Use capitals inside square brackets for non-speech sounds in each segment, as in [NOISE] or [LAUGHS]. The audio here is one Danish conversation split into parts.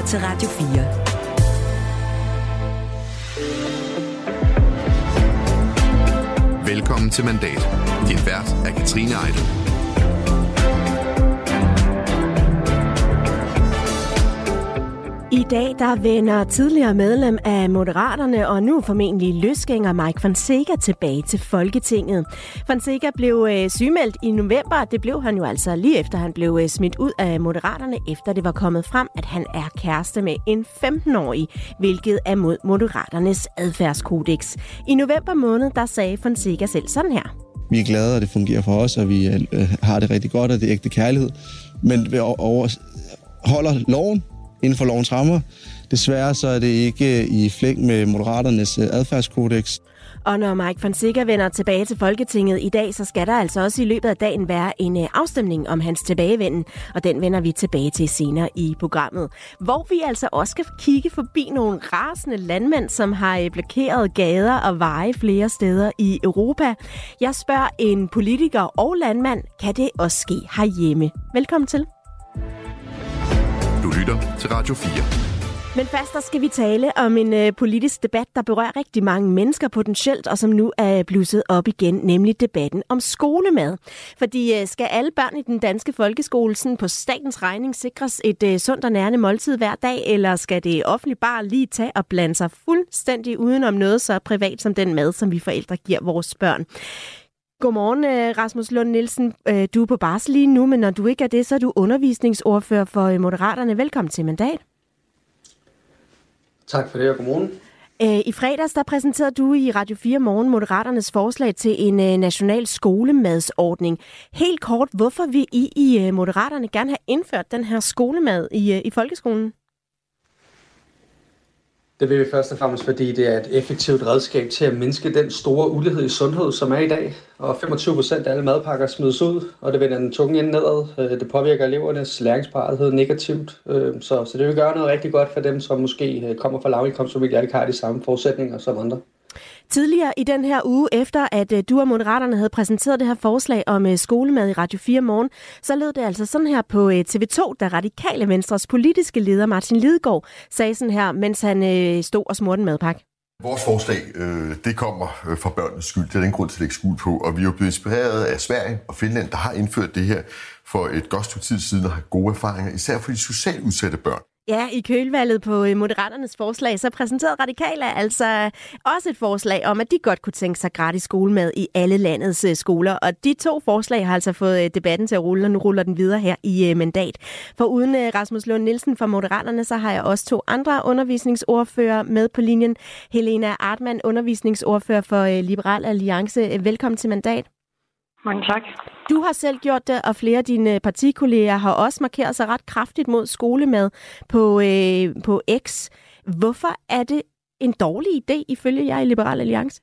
lytter til Radio 4. Velkommen til Mandat. Din vært er Katrine Eidel. I dag der vender tidligere medlem af Moderaterne og nu formentlig løsgænger Mike Fonseca tilbage til Folketinget. Fonseca blev øh, sygemeldt i november. Det blev han jo altså lige efter han blev øh, smidt ud af Moderaterne, efter det var kommet frem, at han er kæreste med en 15-årig, hvilket er mod Moderaternes adfærdskodex. I november måned der sagde Fonseca selv sådan her. Vi er glade, og det fungerer for os, og vi øh, har det rigtig godt, og det er ægte kærlighed. Men vi over, holder loven, inden for lovens rammer. Desværre så er det ikke øh, i flæng med Moderaternes øh, adfærdskodex. Og når Mike Fonseca vender tilbage til Folketinget i dag, så skal der altså også i løbet af dagen være en øh, afstemning om hans tilbagevenden, og den vender vi tilbage til senere i programmet. Hvor vi altså også skal kigge forbi nogle rasende landmænd, som har blokeret gader og veje flere steder i Europa. Jeg spørger en politiker og landmand, kan det også ske herhjemme? Velkommen til. Lytter til Radio 4. Men først der skal vi tale om en øh, politisk debat, der berører rigtig mange mennesker potentielt, og som nu er blusset op igen, nemlig debatten om skolemad. Fordi øh, skal alle børn i den danske folkeskole sådan på statens regning sikres et øh, sundt og nærende måltid hver dag, eller skal det offentligt bare lige tage og blande sig fuldstændig udenom noget så privat som den mad, som vi forældre giver vores børn? Godmorgen, øh, Rasmus Lund Nielsen. Øh, du er på barsel lige nu, men når du ikke er det, så er du undervisningsordfører for øh, Moderaterne. Velkommen til Mandat. Tak for det, og godmorgen. I fredags der præsenterede du i Radio 4 Morgen Moderaternes forslag til en national skolemadsordning. Helt kort, hvorfor vil I i Moderaterne gerne have indført den her skolemad i, i folkeskolen? Det vil vi først og fremmest, fordi det er et effektivt redskab til at mindske den store ulighed i sundhed, som er i dag. Og 25 procent af alle madpakker smides ud, og det vender den tunge ende nedad. Øh, det påvirker elevernes læringsparathed negativt. Øh, så, så det vil gøre noget rigtig godt for dem, som måske øh, kommer fra lavindkomstfamilier og ikke har de samme forudsætninger som andre. Tidligere i den her uge, efter at øh, du og Moderaterne havde præsenteret det her forslag om øh, skolemad i Radio 4 morgen, så lød det altså sådan her på øh, TV2, da Radikale Venstres politiske leder Martin Lidegaard sagde sådan her, mens han stod og smurte en madpakke. Vores forslag, øh, det kommer fra børnenes skyld. Det er den grund til at lægge skuld på. Og vi er jo blevet inspireret af Sverige og Finland, der har indført det her for et godt stykke tid siden og har gode erfaringer, især for de socialt udsatte børn. Ja, i kølvalget på øh, Moderaternes forslag, så præsenterede Radikale altså også et forslag om, at de godt kunne tænke sig gratis skolemad i alle landets øh, skoler. Og de to forslag har altså fået øh, debatten til at rulle, og nu ruller den videre her i mandat. For uden Rasmus Lund Nielsen fra Moderaterne, så har jeg også to andre undervisningsordfører med på linjen. Helena Artmann, undervisningsordfører for Liberal Alliance. Velkommen til mandat. Mange tak. Du har selv gjort det, og flere af dine partikolleger har også markeret sig ret kraftigt mod skolemad på, øh, på X. Hvorfor er det en dårlig idé, ifølge jer i Liberal Alliance?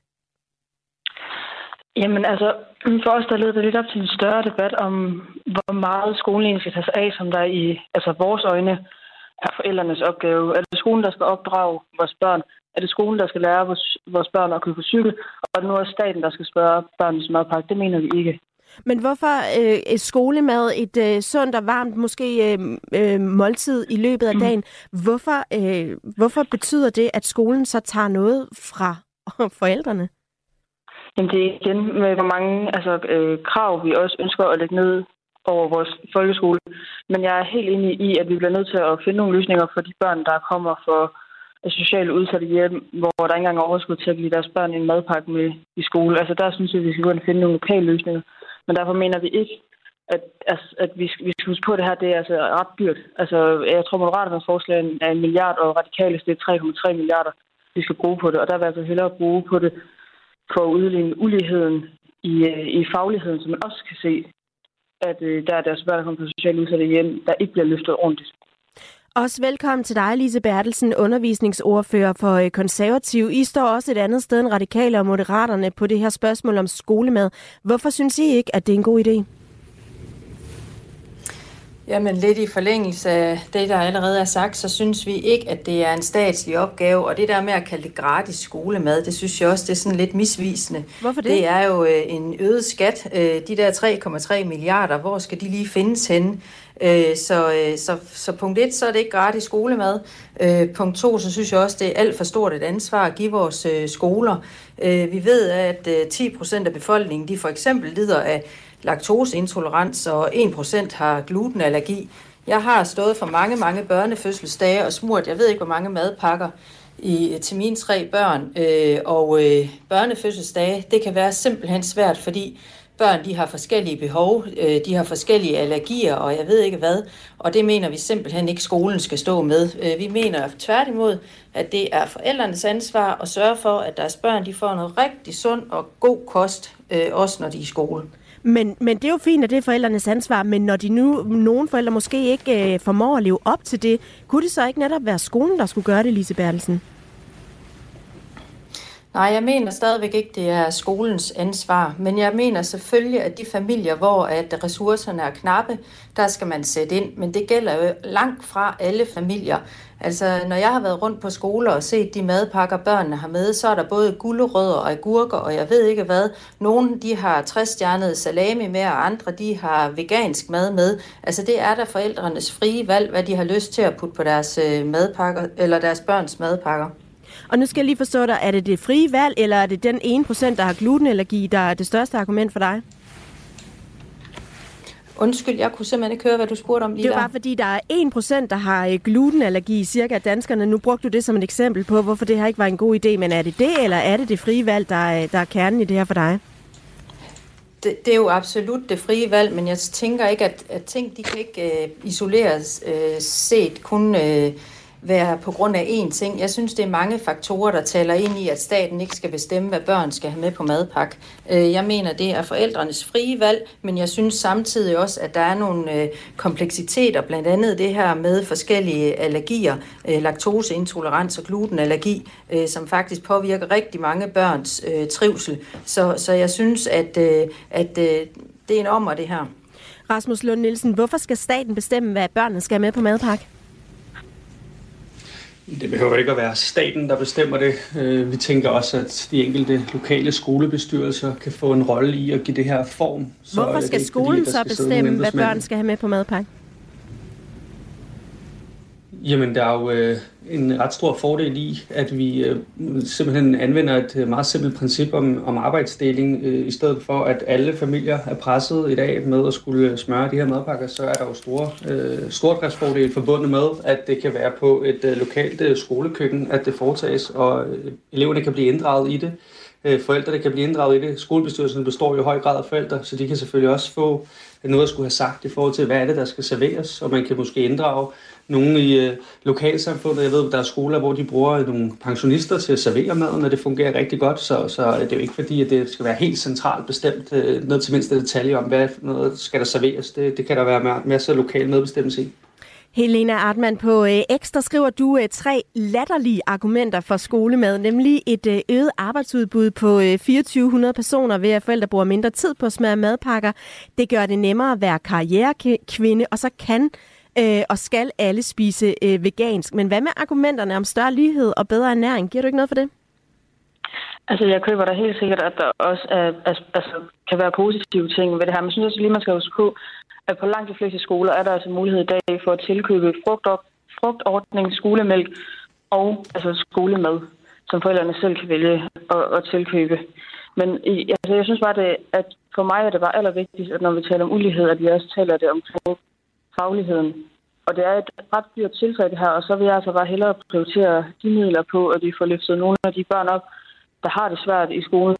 Jamen altså, for os der leder det lidt op til en større debat om, hvor meget skolen skal tage sig af, som der i altså vores øjne er forældrenes opgave. Er det skolen, der skal opdrage vores børn? Er det skolen, der skal lære vores, vores børn at køre på cykel? Og er nu også staten, der skal spørge børnenes madpakke? Det mener vi ikke. Men hvorfor øh, et skolemad, et øh, sundt og varmt måske øh, øh, måltid i løbet af mm. dagen, hvorfor, øh, hvorfor betyder det, at skolen så tager noget fra [LAUGHS] forældrene? Jamen det er igen med, hvor mange altså, øh, krav vi også ønsker at lægge ned over vores folkeskole. Men jeg er helt enig i, at vi bliver nødt til at finde nogle løsninger for de børn, der kommer for socialt udsatte hjem, hvor der ikke engang er overskud til at give deres børn en madpakke med i skole. Altså der synes jeg, at vi skal gå ind og finde nogle lokale løsninger. Men derfor mener vi ikke, at, at, at vi, vi skal huske på, at det her det er altså ret dyrt. Altså, jeg tror, Moderaternes forslag er en milliard, og radikale det er 3,3 milliarder, vi skal bruge på det. Og der vil jeg altså hellere bruge på det for at udligne uligheden i, øh, i fagligheden, så man også kan se, at øh, der er deres børn, der kommer på socialt udsatte hjem, der ikke bliver løftet ordentligt. Også velkommen til dig, Lise Bertelsen, undervisningsordfører for øh, Konservativ. I står også et andet sted end radikale og moderaterne på det her spørgsmål om skolemad. Hvorfor synes I ikke, at det er en god idé? Jamen lidt i forlængelse af det, der allerede er sagt, så synes vi ikke, at det er en statslig opgave. Og det der med at kalde det gratis skolemad, det synes jeg også, det er sådan lidt misvisende. Hvorfor det? Det er jo øh, en øget skat. Øh, de der 3,3 milliarder, hvor skal de lige findes henne? Øh, så, øh, så, så punkt et, så er det ikke gratis skolemad. Øh, punkt to, så synes jeg også, det er alt for stort et ansvar at give vores øh, skoler. Øh, vi ved, at øh, 10 procent af befolkningen, de for eksempel lider af laktoseintolerans, og 1% har glutenallergi. Jeg har stået for mange, mange børnefødselsdage og smurt, jeg ved ikke, hvor mange madpakker i, til mine tre børn. Øh, og øh, børnefødselsdage, det kan være simpelthen svært, fordi børn de har forskellige behov, øh, de har forskellige allergier, og jeg ved ikke hvad. Og det mener vi simpelthen ikke, skolen skal stå med. Øh, vi mener tværtimod, at det er forældrenes ansvar at sørge for, at deres børn de får noget rigtig sund og god kost, øh, også når de er i skole. Men, men det er jo fint, at det er forældrenes ansvar, men når de nu, nogle forældre måske ikke øh, formår at leve op til det, kunne det så ikke netop være skolen, der skulle gøre det, Lise Bertelsen? Nej, jeg mener stadigvæk ikke, det er skolens ansvar, men jeg mener selvfølgelig, at de familier, hvor at ressourcerne er knappe, der skal man sætte ind, men det gælder jo langt fra alle familier. Altså, når jeg har været rundt på skoler og set de madpakker, børnene har med, så er der både gulerødder og agurker, og jeg ved ikke hvad. Nogle, de har 60-stjernet salami med, og andre, de har vegansk mad med. Altså, det er der forældrenes frie valg, hvad de har lyst til at putte på deres øh, madpakker, eller deres børns madpakker. Og nu skal jeg lige forstå dig, er det det frie valg, eller er det den 1%, der har glutenallergi, der er det største argument for dig? Undskyld, jeg kunne simpelthen ikke høre, hvad du spurgte om lige Det er der. bare fordi, der er 1%, der har øh, glutenallergi, cirka af danskerne. Nu brugte du det som et eksempel på, hvorfor det her ikke var en god idé. Men er det det, eller er det det frie valg, der er, der er kernen i det her for dig? Det, det er jo absolut det frie valg, men jeg tænker ikke, at, at ting de kan ikke øh, isoleres øh, set kun øh, være på grund af én ting. Jeg synes, det er mange faktorer, der taler ind i, at staten ikke skal bestemme, hvad børn skal have med på madpakke. Øh, jeg mener, det er forældrenes frie valg, men jeg synes samtidig også, at der er nogle øh, kompleksiteter, blandt andet det her med forskellige allergier, øh, laktoseintolerans og glutenallergi, som faktisk påvirker rigtig mange børns trivsel. Så, så jeg synes, at, at det er en ommer, det her. Rasmus Lund Nielsen, hvorfor skal staten bestemme, hvad børnene skal have med på madpakke? Det behøver ikke at være staten, der bestemmer det. Øh, Vi tænker også, at de enkelte lokale skolebestyrelser kan få en rolle i at give det her form. Så Hvorfor det skal ikke skolen fordi, så bestemme, hvad børn skal have med på madpakke? Jamen, der er jo øh, en ret stor fordel i, at vi øh, simpelthen anvender et øh, meget simpelt princip om, om arbejdsdeling, øh, i stedet for at alle familier er presset i dag med at skulle smøre de her madpakker, så er der jo store øh, stordriftsfordele forbundet med, at det kan være på et øh, lokalt øh, skolekøkken, at det foretages, og øh, eleverne kan blive inddraget i det. Øh, forældrene kan blive inddraget i det. Skolebestyrelsen består jo i høj grad af forældre, så de kan selvfølgelig også få noget at skulle have sagt i forhold til, hvad er det, der skal serveres, og man kan måske inddrage nogle i øh, lokalsamfundet. Jeg ved, der er skoler, hvor de bruger nogle pensionister til at servere maden, og det fungerer rigtig godt, så, så det er jo ikke fordi, at det skal være helt centralt bestemt, øh, ned til mindste detalje om, hvad noget skal der serveres. Det, det kan der være masser af lokal medbestemmelse i. Helena Artmann, på øh, Ekstra skriver du øh, tre latterlige argumenter for skolemad, nemlig et øh, øget arbejdsudbud på 2400 personer ved, at forældre bruger mindre tid på at smøre madpakker. Det gør det nemmere at være karrierekvinde, og så kan øh, og skal alle spise øh, vegansk. Men hvad med argumenterne om større lighed og bedre ernæring? Giver du ikke noget for det? Altså, jeg køber da helt sikkert, at der også er, altså, kan være positive ting ved det her. Men jeg synes også lige, man skal huske på, at på langt de fleste skoler er der altså mulighed i dag for at tilkøbe frugt, frugtordning, skolemælk og altså skolemad, som forældrene selv kan vælge at, at tilkøbe. Men altså, jeg synes bare, det, at for mig er det bare allervigtigst, at når vi taler om ulighed, at vi også taler det omkring fagligheden. Og det er et ret dyrt tiltag det her, og så vil jeg altså bare hellere prioritere de midler på, at vi får løftet nogle af de børn op, der har det svært i skolen.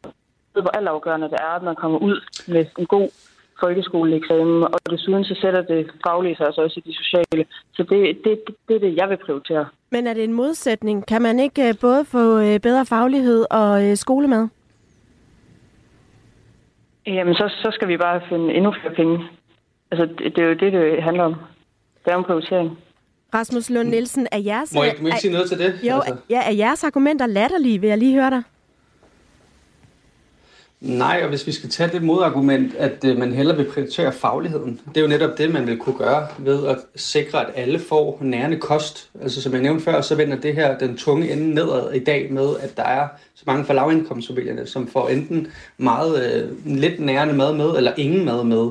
Ved, hvor altafgørende det er, at man kommer ud med en god folkeskoleeksamen, og desuden så sætter det faglige sig altså også i de sociale. Så det, det, det, det er det, jeg vil prioritere. Men er det en modsætning? Kan man ikke øh, både få øh, bedre faglighed og øh, skolemad? Jamen, så, så skal vi bare finde endnu flere penge. Altså, det, det er jo det, det handler om. Det er en prioritering. Rasmus Lund Nielsen, er jeres, Må jeg, må jeg sige noget til det? jo, Altså. ja, er jeres argumenter latterlige, vil jeg lige høre dig? Nej, og hvis vi skal tage det modargument, at øh, man hellere vil prioritere fagligheden, det er jo netop det, man vil kunne gøre ved at sikre, at alle får nærende kost. Altså som jeg nævnte før, så vender det her den tunge ende nedad i dag med, at der er så mange for lavindkomstfamilierne, som får enten meget øh, lidt nærende mad med, eller ingen mad med.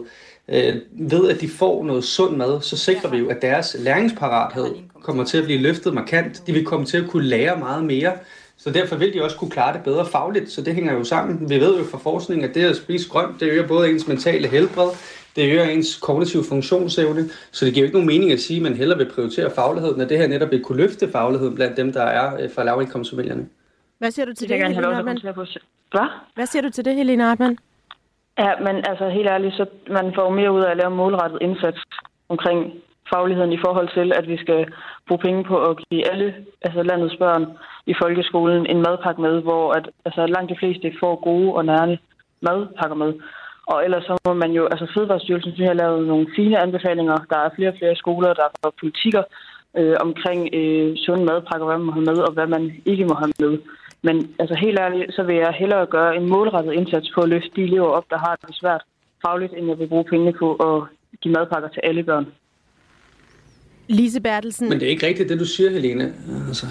Øh, ved at de får noget sund mad, så sikrer vi jo, at deres læringsparathed kommer til at blive løftet markant. De vil komme til at kunne lære meget mere. Så derfor vil de også kunne klare det bedre fagligt, så det hænger jo sammen. Vi ved jo fra forskning, at det at spise grønt, det øger både ens mentale helbred, det øger ens kognitive funktionsevne, så det giver jo ikke nogen mening at sige, at man hellere vil prioritere fagligheden, når det her netop vil kunne løfte fagligheden blandt dem, der er øh, fra lavindkomstfamilierne. Hvad siger du til Det Helena Hartmann? Hvad? Hvad siger du til det, Helena Hartmann? Ja, men altså helt ærligt, så man får mere ud af at lave en målrettet indsats omkring fagligheden i forhold til, at vi skal bruge penge på at give alle altså landets børn i folkeskolen en madpakke med, hvor at, altså, langt de fleste får gode og nærende madpakker med. Og ellers så må man jo, altså Fødevarestyrelsen synes, jeg har lavet nogle fine anbefalinger. Der er flere og flere skoler, der er politikker øh, omkring øh, sunde madpakker, hvad man må have med, og hvad man ikke må have med. Men altså helt ærligt, så vil jeg hellere gøre en målrettet indsats på at løfte de elever op, der har det svært fagligt, end jeg vil bruge pengene på at give madpakker til alle børn. Lise Bertelsen, Men det er ikke rigtigt, det du siger, Helene. Altså,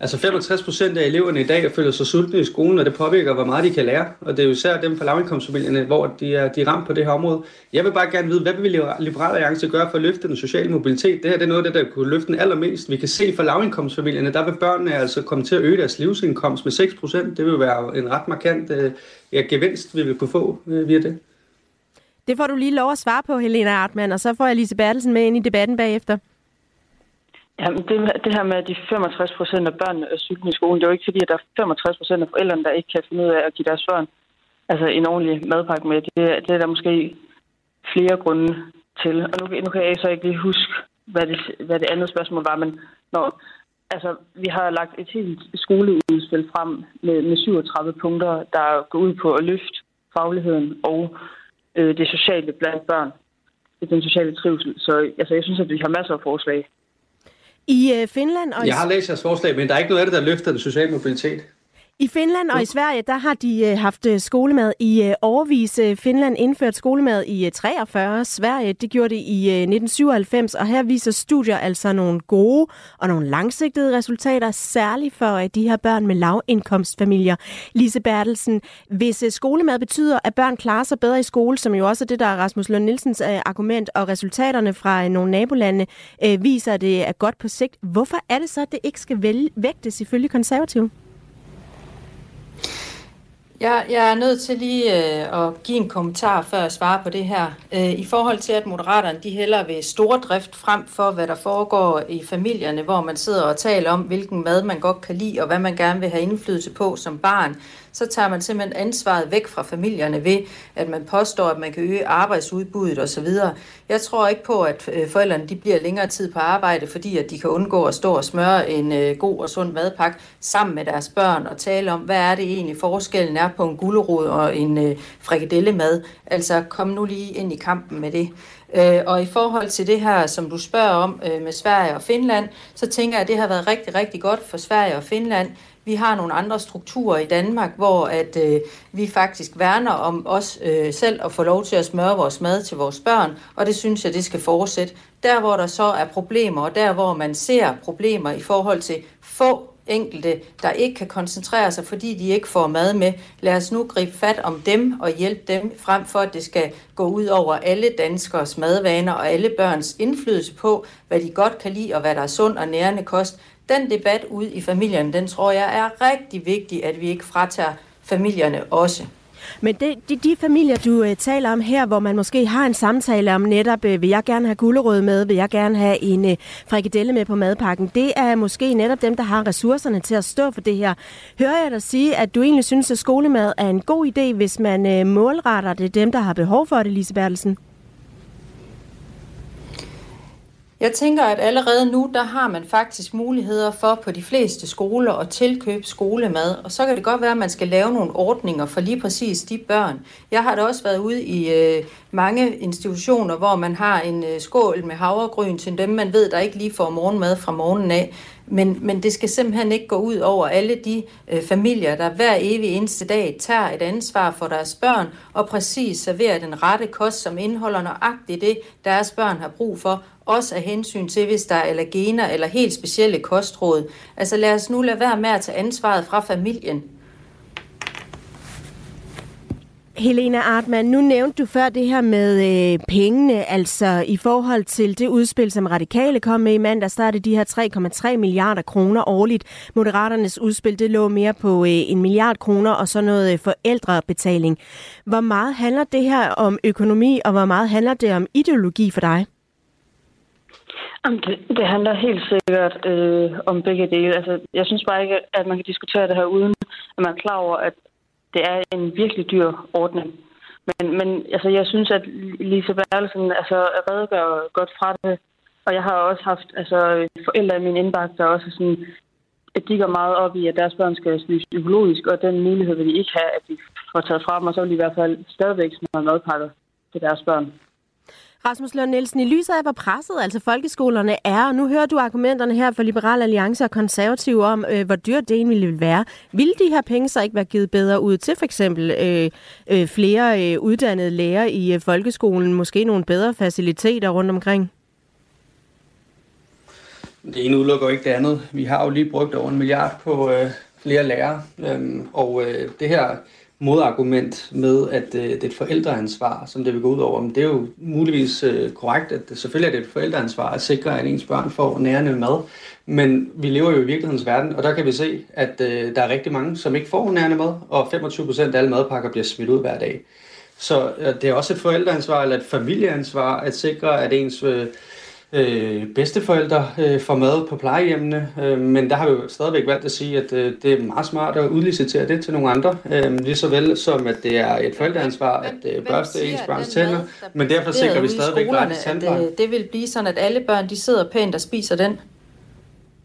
altså 65 procent af eleverne i dag føler sig sultne i skolen, og det påvirker, hvor meget de kan lære. Og det er jo især dem fra lavindkomstfamilierne, hvor de er, de er ramt på det her område. Jeg vil bare gerne vide, hvad vil Liberale Alliance gøre for at løfte den sociale mobilitet? Det her det er noget af det, der kunne løfte den allermest. Vi kan se for lavindkomstfamilierne, der vil børnene altså komme til at øge deres livsindkomst med 6 procent. Det vil være en ret markant øh, ja, gevinst, vi vil kunne få øh, via det det får du lige lov at svare på, Helena Artmann, og så får jeg Lise Bertelsen med ind i debatten bagefter. Jamen, det, det her med de 65 procent af børnene er syge i skolen, det er jo ikke fordi, at der er 65 procent af forældrene, der ikke kan finde ud af at give deres børn altså en ordentlig madpakke med. Det, det er der måske flere grunde til. Og nu, nu kan jeg så ikke lige huske, hvad det, hvad det andet spørgsmål var, men når, altså, vi har lagt et helt skoleudspil frem med, med 37 punkter, der går ud på at løfte fagligheden og øh, det sociale blandt børn. Den sociale trivsel. Så altså, jeg synes, at vi har masser af forslag. I øh, Finland og i Jeg har læst jeres forslag, men der er ikke noget af det, der løfter den sociale mobilitet. I Finland og i Sverige, der har de øh, haft øh, skolemad i overvis. Øh, Finland indført skolemad i øh, 43, Sverige det gjorde det i øh, 1997, og her viser studier altså nogle gode og nogle langsigtede resultater, særligt for de her børn med lavindkomstfamilier. Lise Bertelsen, hvis skolemad betyder, at børn klarer sig bedre i skole, som jo også er det, der er Rasmus Lund Nielsens argument, og resultaterne fra nogle nabolande viser, at det er godt på sigt, hvorfor er det så, at det ikke skal vægtes ifølge konservative? Jeg, jeg er nødt til lige øh, at give en kommentar, før jeg svarer på det her. Øh, I forhold til, at moderaterne de hellere vil stordrift frem for, hvad der foregår i familierne, hvor man sidder og taler om, hvilken mad man godt kan lide, og hvad man gerne vil have indflydelse på som barn, så tager man simpelthen ansvaret væk fra familierne ved, at man påstår, at man kan øge arbejdsudbuddet osv. Jeg tror ikke på, at øh, forældrene de bliver længere tid på arbejde, fordi at de kan undgå at stå og smøre en øh, god og sund madpakke sammen med deres børn og tale om, hvad er det egentlig forskellen er på en gulerod og en øh, frikadellemad. Altså kom nu lige ind i kampen med det. Og i forhold til det her, som du spørger om med Sverige og Finland, så tænker jeg, at det har været rigtig, rigtig godt for Sverige og Finland. Vi har nogle andre strukturer i Danmark, hvor at øh, vi faktisk værner om os øh, selv at få lov til at smøre vores mad til vores børn, og det synes jeg, det skal fortsætte. Der, hvor der så er problemer, og der, hvor man ser problemer i forhold til få enkelte, der ikke kan koncentrere sig, fordi de ikke får mad med. Lad os nu gribe fat om dem og hjælpe dem, frem for at det skal gå ud over alle danskers madvaner og alle børns indflydelse på, hvad de godt kan lide og hvad der er sund og nærende kost. Den debat ud i familien, den tror jeg er rigtig vigtig, at vi ikke fratager familierne også. Men det, de, de familier, du øh, taler om her, hvor man måske har en samtale om netop, øh, vil jeg gerne have gulerod med, vil jeg gerne have en øh, frikadelle med på madpakken, det er måske netop dem, der har ressourcerne til at stå for det her. Hører jeg dig sige, at du egentlig synes, at skolemad er en god idé, hvis man øh, målretter det dem, der har behov for det, Lise Bertelsen? Jeg tænker, at allerede nu, der har man faktisk muligheder for på de fleste skoler at tilkøbe skolemad, og så kan det godt være, at man skal lave nogle ordninger for lige præcis de børn. Jeg har da også været ude i øh, mange institutioner, hvor man har en øh, skål med havregryn til dem, man ved, der ikke lige får morgenmad fra morgenen af. Men, men det skal simpelthen ikke gå ud over alle de øh, familier, der hver evig eneste dag tager et ansvar for deres børn og præcis serverer den rette kost, som indeholder nøjagtigt det, deres børn har brug for, også af hensyn til, hvis der er allergener eller helt specielle kostråd. Altså lad os nu lade være med at tage ansvaret fra familien. Helena Artmann, nu nævnte du før det her med øh, pengene, altså i forhold til det udspil, som Radikale kom med i mandag, der er det de her 3,3 milliarder kroner årligt. Moderaternes udspil, det lå mere på øh, en milliard kroner og så noget øh, forældrebetaling. Hvor meget handler det her om økonomi, og hvor meget handler det om ideologi for dig? Jamen, det, det handler helt sikkert øh, om begge dele. Altså, jeg synes bare ikke, at man kan diskutere det her uden, at man er klar over, at det er en virkelig dyr ordning. Men, men altså, jeg synes, at Lise Berlesen altså, redegør godt fra det. Og jeg har også haft altså, forældre i min indbakke, der også sådan, at de går meget op i, at deres børn skal spise økologisk, og den mulighed vil de ikke have, at de får taget fra dem, og så vil de i hvert fald stadigvæk smøre madpakker til deres børn. Rasmus Lund Nielsen, i lyset af, hvor presset altså folkeskolerne er, og nu hører du argumenterne her fra Liberal Alliance og Konservative om, øh, hvor dyrt det egentlig vil være. Vil de her penge så ikke være givet bedre ud til for eksempel øh, øh, flere øh, uddannede lærere i øh, folkeskolen, måske nogle bedre faciliteter rundt omkring? Det ene udelukker ikke det andet. Vi har jo lige brugt over en milliard på øh, flere lærere, øh, og øh, det her modargument med, at øh, det er et forældreansvar, som det vil gå ud over. Men det er jo muligvis øh, korrekt, at det, selvfølgelig er det et forældreansvar at sikre, at ens børn får nærende mad. Men vi lever jo i virkelighedens verden, og der kan vi se, at øh, der er rigtig mange, som ikke får nærende mad, og 25 procent af alle madpakker bliver smidt ud hver dag. Så øh, det er også et forældreansvar eller et familieansvar at sikre, at ens øh, øh, bedsteforældre øh, får mad på plejehjemmene, øh, men der har vi jo stadigvæk valgt at sige, at øh, det er meget smart at udlicitere det til nogle andre, øh, lige så vel som at det er et forældreansvar at øh, børste ens børns tænder, men derfor sikrer vi stadigvæk gratis tandpleje. Det, det vil blive sådan, at alle børn de sidder pænt og spiser den.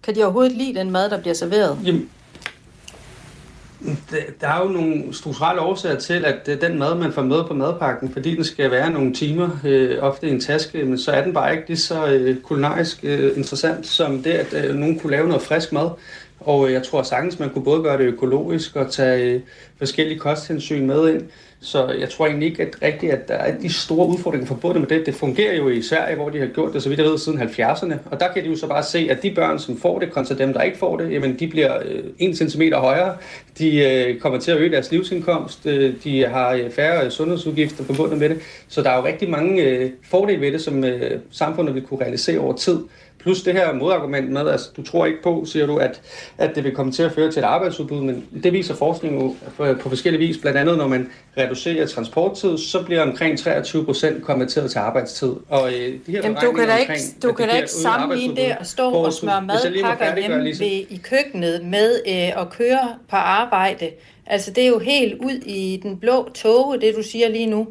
Kan de overhovedet lide den mad, der bliver serveret? Jamen, der er jo nogle strukturelle årsager til, at øh, den mad, man får med på madpakken, fordi den skal være nogle timer, øh, ofte i en taske, men så er den bare ikke lige så øh, kulinarisk øh, interessant, som det, at øh, nogen kunne lave noget frisk mad. Og øh, jeg tror sagtens, man kunne både gøre det økologisk og tage øh, forskellige kosthensyn med ind. Så jeg tror egentlig ikke at rigtigt, at der er de store udfordringer forbundet med det. Det fungerer jo i Sverige, hvor de har gjort det, så vidt jeg ved, siden 70'erne. Og der kan de jo så bare se, at de børn, som får det, kontra dem, der ikke får det, jamen de bliver øh, 1 cm højere. De øh, kommer til at øge deres livsindkomst. Øh, de har øh, færre øh, sundhedsudgifter forbundet med det. Så der er jo rigtig mange øh, fordele ved det, som øh, samfundet vil kunne realisere over tid. Plus det her modargument med, at altså, du tror ikke på, siger du, at, at det vil komme til at føre til et arbejdsudbud, men det viser forskning jo på forskellige vis. Blandt andet, når man reducerer transporttid, så bliver omkring 23 procent konverteret til arbejdstid. Og øh, de her Jamen, du kan da ikke, du kan da ikke sammenligne det at stå og smøre madpakker hjemme ved, i køkkenet med øh, at køre på arbejde. Altså, det er jo helt ud i den blå tåge, det du siger lige nu.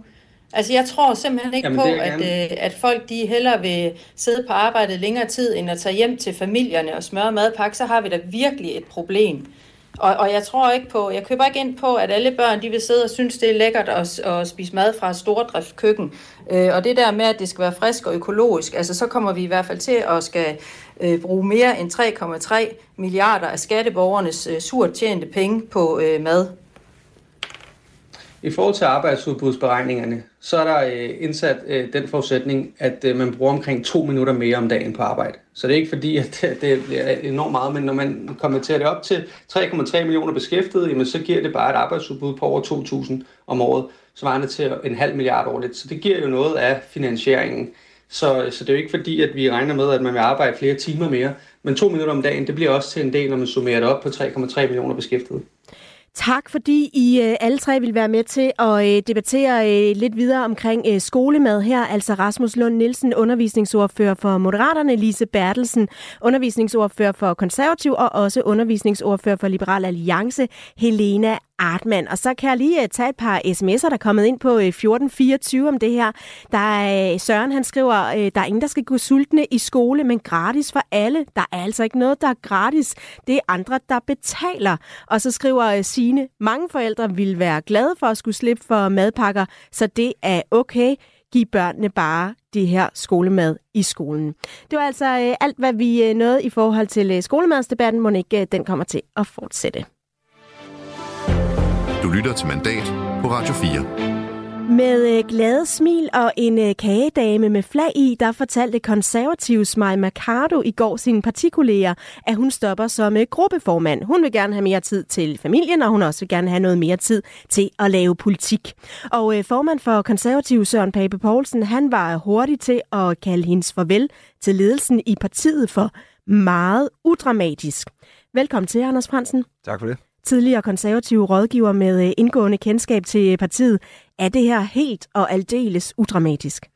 Altså, jeg tror simpelthen ikke Jamen, på, at, øh, at folk de hellere vil sidde på arbejde længere tid, end at tage hjem til familierne og smøre madpakke. Så har vi da virkelig et problem. Og, og jeg tror ikke på, jeg køber ikke ind på, at alle børn de vil sidde og synes, det er lækkert at, at spise mad fra stordrift køkken. Øh, og det der med, at det skal være frisk og økologisk, altså så kommer vi i hvert fald til at skal øh, bruge mere end 3,3 milliarder af skatteborgernes øh, surt tjente penge på øh, mad. I forhold til arbejdsudbudsberegningerne, så er der øh, indsat øh, den forudsætning, at øh, man bruger omkring to minutter mere om dagen på arbejde. Så det er ikke fordi, at [LAUGHS] det, det bliver enormt meget, men når man konverterer det op til 3,3 millioner beskæftigede, jamen, så giver det bare et arbejdsudbud på over 2.000 om året, svarende til en halv milliard årligt. Så det giver jo noget af finansieringen. Så, så det er jo ikke fordi, at vi regner med, at man vil arbejde flere timer mere, men to minutter om dagen, det bliver også til en del, når man summerer det op på 3,3 millioner beskæftigede. Tak, fordi I øh, alle tre vil være med til at øh, debattere øh, lidt videre omkring øh, skolemad her. Altså Rasmus Lund Nielsen, undervisningsordfører for Moderaterne, Lise Bertelsen, undervisningsordfører for Konservativ og også undervisningsordfører for Liberal Alliance, Helena Artmann. Og så kan jeg lige øh, tage et par sms'er, der er kommet ind på øh, 1424 om det her. Der er øh, Søren, han skriver, der er ingen, der skal gå sultne i skole, men gratis for alle. Der er altså ikke noget, der er gratis. Det er andre, der betaler. Og så skriver Sine, mange forældre vil være glade for at skulle slippe for madpakker, så det er okay Giv børnene bare det her skolemad i skolen. Det var altså alt, hvad vi nåede i forhold til skolemadsdebatten. Må ikke den kommer til at fortsætte. Du lytter til Mandat på Radio 4. Med øh, glade smil og en øh, kagedame med flag i, der fortalte konservative Maja Mercado i går sine partikolleger, at hun stopper som øh, gruppeformand. Hun vil gerne have mere tid til familien, og hun også vil gerne have noget mere tid til at lave politik. Og formand for konservative Søren Pape Poulsen, han var hurtig til at kalde hendes farvel til ledelsen i partiet for meget udramatisk. Velkommen til, Anders Fransen. Tak for det tidligere konservative rådgiver med øh, indgående kendskab til øh, partiet. Er det her helt og aldeles udramatisk?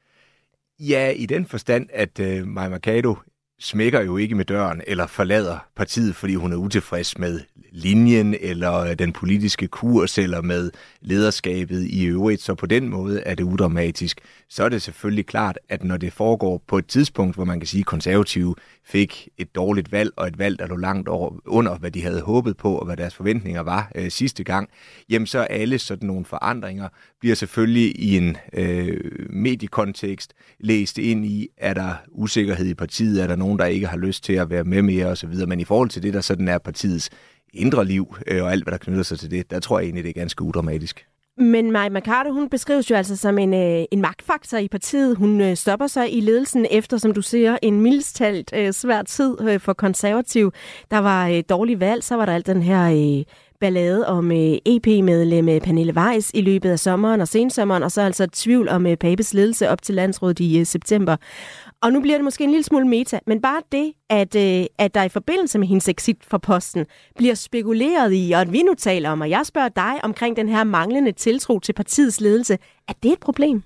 Ja, i den forstand, at øh, Maja Mercado smækker jo ikke med døren eller forlader partiet, fordi hun er utilfreds med linjen eller øh, den politiske kurs eller med lederskabet i øvrigt. Så på den måde er det udramatisk. Så er det selvfølgelig klart, at når det foregår på et tidspunkt, hvor man kan sige, at konservative fik et dårligt valg, og et valg, der lå langt over, under, hvad de havde håbet på, og hvad deres forventninger var øh, sidste gang, jamen så alle sådan nogle forandringer bliver selvfølgelig i en øh, mediekontekst læst ind i, er der usikkerhed i partiet, er der nogen, der ikke har lyst til at være med mere osv., men i forhold til det, der sådan er partiets indre liv øh, og alt, hvad der knytter sig til det, der tror jeg egentlig, det er ganske udramatisk. Men Maja Mercado, hun beskrives jo altså som en, øh, en magtfaktor i partiet. Hun øh, stopper sig i ledelsen efter, som du siger, en mildstalt øh, svær tid øh, for konservativ. Der var øh, dårlig valg, så var der alt den her... Øh, ballade om øh, EP-medlem øh, Pernille Weiss i løbet af sommeren og sensommeren, og så altså tvivl om øh, Papes ledelse op til landsrådet i september. Og nu bliver det måske en lille smule meta, men bare det, at, øh, at der i forbindelse med hendes exit fra posten bliver spekuleret i, og at vi nu taler om, og jeg spørger dig omkring den her manglende tiltro til partiets ledelse, er det et problem?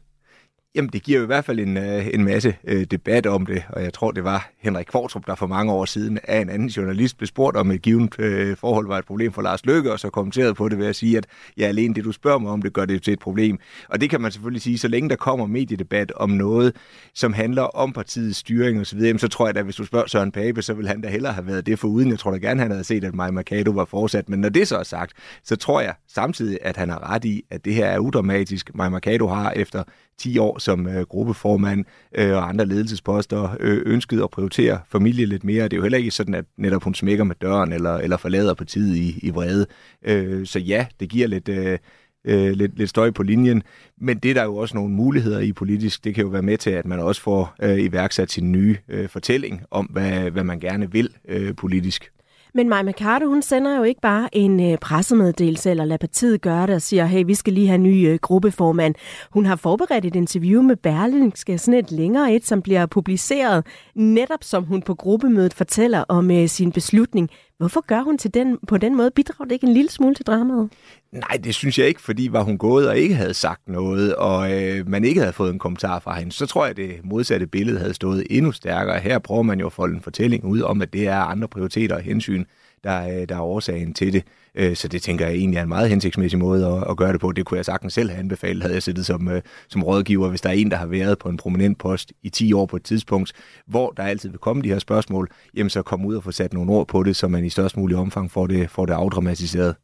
Jamen, det giver jo i hvert fald en, øh, en masse øh, debat om det, og jeg tror, det var Henrik Kvartrup, der for mange år siden af en anden journalist blev spurgt om et givet øh, forhold var et problem for Lars Løkke, og så kommenterede på det ved at sige, at ja, alene det, du spørger mig om, det gør det til et problem. Og det kan man selvfølgelig sige, så længe der kommer mediedebat om noget, som handler om partiets styring osv., så, så tror jeg da, hvis du spørger Søren Pape, så vil han da hellere have været det for uden. Jeg tror da gerne, han havde set, at Maja Mercado var fortsat. Men når det så er sagt, så tror jeg samtidig, at han har ret i, at det her er udramatisk. Maja Mercado har efter 10 år som øh, gruppeformand øh, og andre ledelsesposter øh, ønsket at prioritere familie lidt mere. Det er jo heller ikke sådan, at netop hun smækker med døren eller, eller forlader partiet i, i vrede. Øh, så ja, det giver lidt... Øh, øh, lidt, lidt støj på linjen. Men det er der jo også nogle muligheder i politisk. Det kan jo være med til, at man også får øh, iværksat sin nye øh, fortælling om, hvad, hvad man gerne vil øh, politisk. Men Maja Mercado, hun sender jo ikke bare en øh, pressemeddelelse eller lader partiet gøre det og siger, hey, vi skal lige have en ny øh, gruppeformand. Hun har forberedt et interview med Berlingske, sådan et længere et, som bliver publiceret, netop som hun på gruppemødet fortæller om øh, sin beslutning. Hvorfor gør hun til den, på den måde? Bidrager det ikke en lille smule til dramaet? Nej, det synes jeg ikke, fordi var hun gået og ikke havde sagt noget, og øh, man ikke havde fået en kommentar fra hende, så tror jeg, at det modsatte billede havde stået endnu stærkere. Her prøver man jo at folde en fortælling ud om, at det er andre prioriteter og hensyn, der, der er årsagen til det. Øh, så det tænker jeg egentlig er en meget hensigtsmæssig måde at, at gøre det på. Det kunne jeg sagtens selv have anbefalet, havde jeg siddet som, øh, som rådgiver, hvis der er en, der har været på en prominent post i 10 år på et tidspunkt, hvor der altid vil komme de her spørgsmål, jamen så kom ud og få sat nogle ord på det, så man i størst mulig omfang får det, får det afdramatiseret.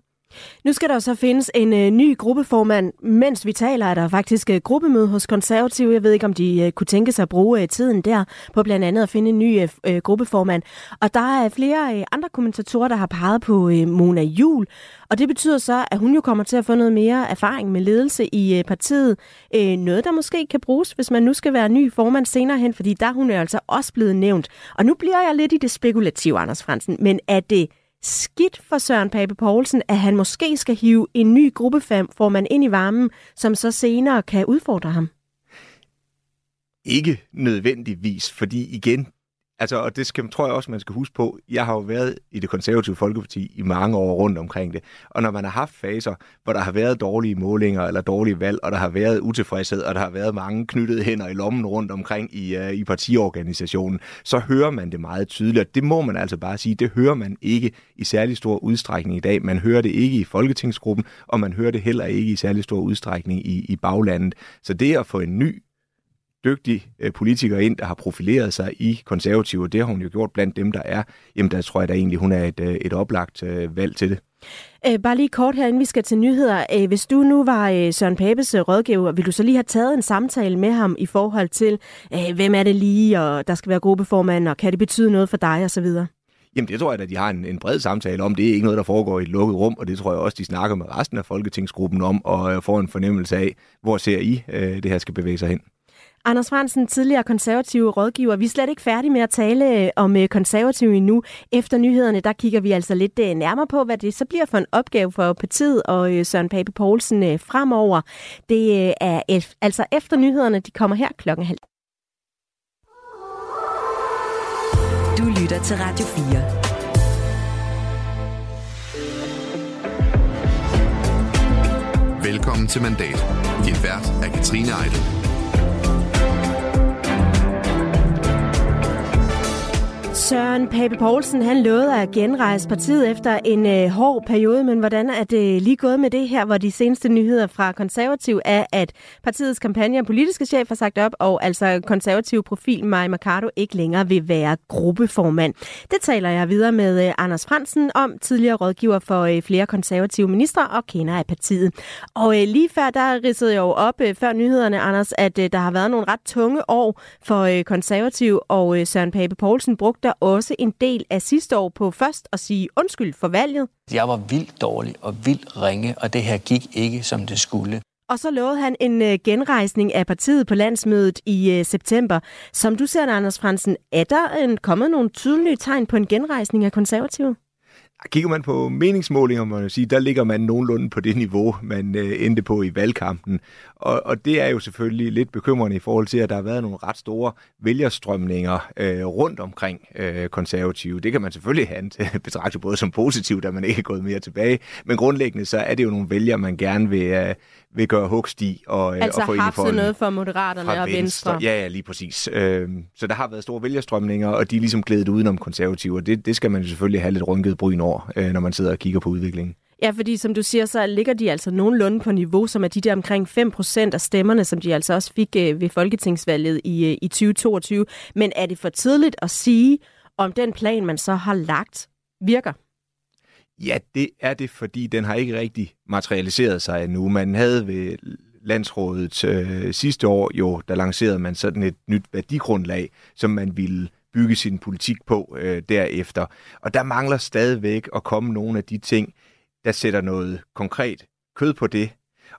Nu skal der så findes en øh, ny gruppeformand. Mens vi taler, er der faktisk øh, gruppemøde hos konservative. Jeg ved ikke, om de øh, kunne tænke sig at bruge øh, tiden der på blandt andet at finde en ny øh, øh gruppeformand. Og der er flere øh, andre kommentatorer, der har peget på øh, Mona Jul. Og det betyder så, at hun jo kommer til at få noget mere erfaring med ledelse i øh, partiet. Øh, noget, der måske kan bruges, hvis man nu skal være ny formand senere hen, fordi der hun er altså også blevet nævnt. Og nu bliver jeg lidt i det spekulative, Anders Fransen. Men er det skidt for Søren Pape Poulsen, at han måske skal hive en ny gruppeformand ind i varmen, som så senere kan udfordre ham? Ikke nødvendigvis, fordi igen, Altså, og det skal, tror jeg også, man skal huske på. Jeg har jo været i det konservative Folkeparti i mange år rundt omkring det. Og når man har haft faser, hvor der har været dårlige målinger eller dårlige valg, og der har været utilfredshed, og der har været mange knyttede hænder i lommen rundt omkring i, uh, i partiorganisationen, så hører man det meget tydeligt. Det må man altså bare sige, det hører man ikke i særlig stor udstrækning i dag. Man hører det ikke i Folketingsgruppen, og man hører det heller ikke i særlig stor udstrækning i, i baglandet. Så det at få en ny dygtig øh, politiker ind, der har profileret sig i konservative, og det har hun jo gjort blandt dem, der er, jamen der tror jeg da egentlig, hun er et, øh, et oplagt øh, valg til det. Øh, bare lige kort her, inden vi skal til nyheder. Øh, hvis du nu var øh, Søren Papes øh, rådgiver, vil du så lige have taget en samtale med ham i forhold til, øh, hvem er det lige, og der skal være gruppeformand, og kan det betyde noget for dig, osv.? Jamen det tror jeg at de har en, en bred samtale om. Det er ikke noget, der foregår i et lukket rum, og det tror jeg også, de snakker med resten af Folketingsgruppen om, og øh, får en fornemmelse af, hvor ser I, øh, det her skal bevæge sig hen. Anders Fransen, tidligere konservative rådgiver. Vi er slet ikke færdige med at tale øh, om øh, konservative endnu. Efter nyhederne, der kigger vi altså lidt øh, nærmere på, hvad det så bliver for en opgave for partiet og Søren Pape Poulsen fremover. Det er altså efter nyhederne, de kommer her klokken halv. Du lytter til Radio 4. Velkommen til Mandat. Din vært er Katrine Eidel. Søren Pape Poulsen, han lovede at genrejse partiet efter en øh, hård periode, men hvordan er det lige gået med det her, hvor de seneste nyheder fra konservativ er, at partiets kampagne og politiske chef har sagt op, og altså konservativ profil Maja Mercado ikke længere vil være gruppeformand. Det taler jeg videre med øh, Anders Fransen om, tidligere rådgiver for øh, flere konservative ministre og kender af partiet. Og øh, lige før, der ridsede jeg jo op øh, før nyhederne, Anders, at øh, der har været nogle ret tunge år for øh, konservativ, og øh, Søren Pape Poulsen brugte også en del af sidste år på først at sige undskyld for valget. Jeg var vildt dårlig og vildt ringe, og det her gik ikke, som det skulle. Og så lovede han en uh, genrejsning af partiet på landsmødet i uh, september. Som du ser det, Anders Fransen, er der en, kommet nogle tydelige tegn på en genrejsning af konservative? Kigger man på meningsmålinger, må man sige, der ligger man nogenlunde på det niveau, man øh, endte på i valgkampen. Og, og det er jo selvfølgelig lidt bekymrende i forhold til, at der har været nogle ret store vælgerstrømninger øh, rundt omkring øh, konservative. Det kan man selvfølgelig have [LAUGHS] betragte både som positivt, at man ikke er gået mere tilbage. Men grundlæggende så er det jo nogle vælgere, man gerne vil, øh, vil gøre hugst i. Og, øh, altså og få haft noget for Moderaterne og Venstre. venstre. Ja, ja, lige præcis. Øh, så der har været store vælgerstrømninger, og de er ligesom glædet udenom konservative. Og det, det skal man jo selvfølgelig have lidt rynket bryn over, øh, når man sidder og kigger på udviklingen. Ja, fordi som du siger, så ligger de altså nogenlunde på niveau, som er de der omkring 5% af stemmerne, som de altså også fik øh, ved folketingsvalget i, øh, i 2022. Men er det for tidligt at sige, om den plan, man så har lagt, virker? Ja, det er det, fordi den har ikke rigtig materialiseret sig endnu. Man havde ved landsrådet øh, sidste år jo, der lancerede man sådan et nyt værdigrundlag, som man ville bygge sin politik på øh, derefter. Og der mangler stadigvæk at komme nogle af de ting, der sætter noget konkret kød på det.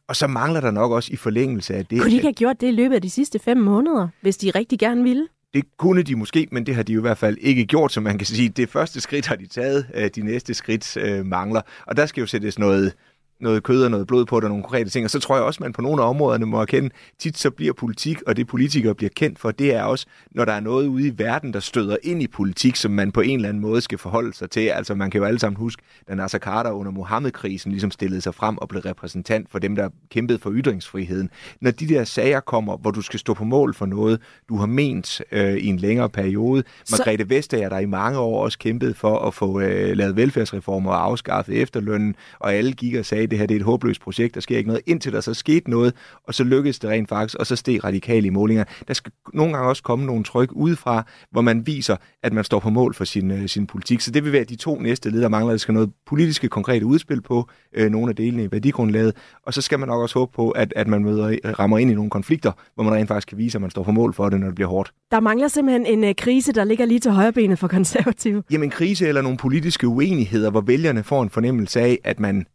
Og så mangler der nok også i forlængelse af det... Kunne de ikke have gjort det i løbet af de sidste fem måneder, hvis de rigtig gerne ville? Det kunne de måske, men det har de jo i hvert fald ikke gjort, så man kan sige, det første skridt har de taget, øh, de næste skridt øh, mangler. Og der skal jo sættes noget, noget kød og noget blod på, der nogle konkrete ting. Og så tror jeg også, at man på nogle af områderne må erkende, tit så bliver politik, og det politikere bliver kendt for, det er også, når der er noget ude i verden, der støder ind i politik, som man på en eller anden måde skal forholde sig til. Altså man kan jo alle sammen huske, da Nasser Carter under Mohammed-krisen ligesom stillede sig frem og blev repræsentant for dem, der kæmpede for ytringsfriheden. Når de der sager kommer, hvor du skal stå på mål for noget, du har ment øh, i en længere periode. Så... Margrethe Vestager, der i mange år også kæmpede for at få øh, lavet velfærdsreformer og afskaffet efterlønnen, og alle gik og sagde, det her det er et håbløst projekt, der sker ikke noget, indtil der så skete noget, og så lykkedes det rent faktisk, og så steg radikale i målinger. Der skal nogle gange også komme nogle tryk udefra, hvor man viser, at man står på mål for sin, øh, sin politik. Så det vil være de to næste led, der mangler. Der skal noget politiske, konkrete udspil på øh, nogle af delene i værdigrundlaget, og så skal man nok også håbe på, at, at man møder, rammer ind i nogle konflikter, hvor man rent faktisk kan vise, at man står på mål for det, når det bliver hårdt. Der mangler simpelthen en øh, krise, der ligger lige til højrebenet for konservative. Jamen krise eller nogle politiske uenigheder, hvor vælgerne får en fornemmelse af, at man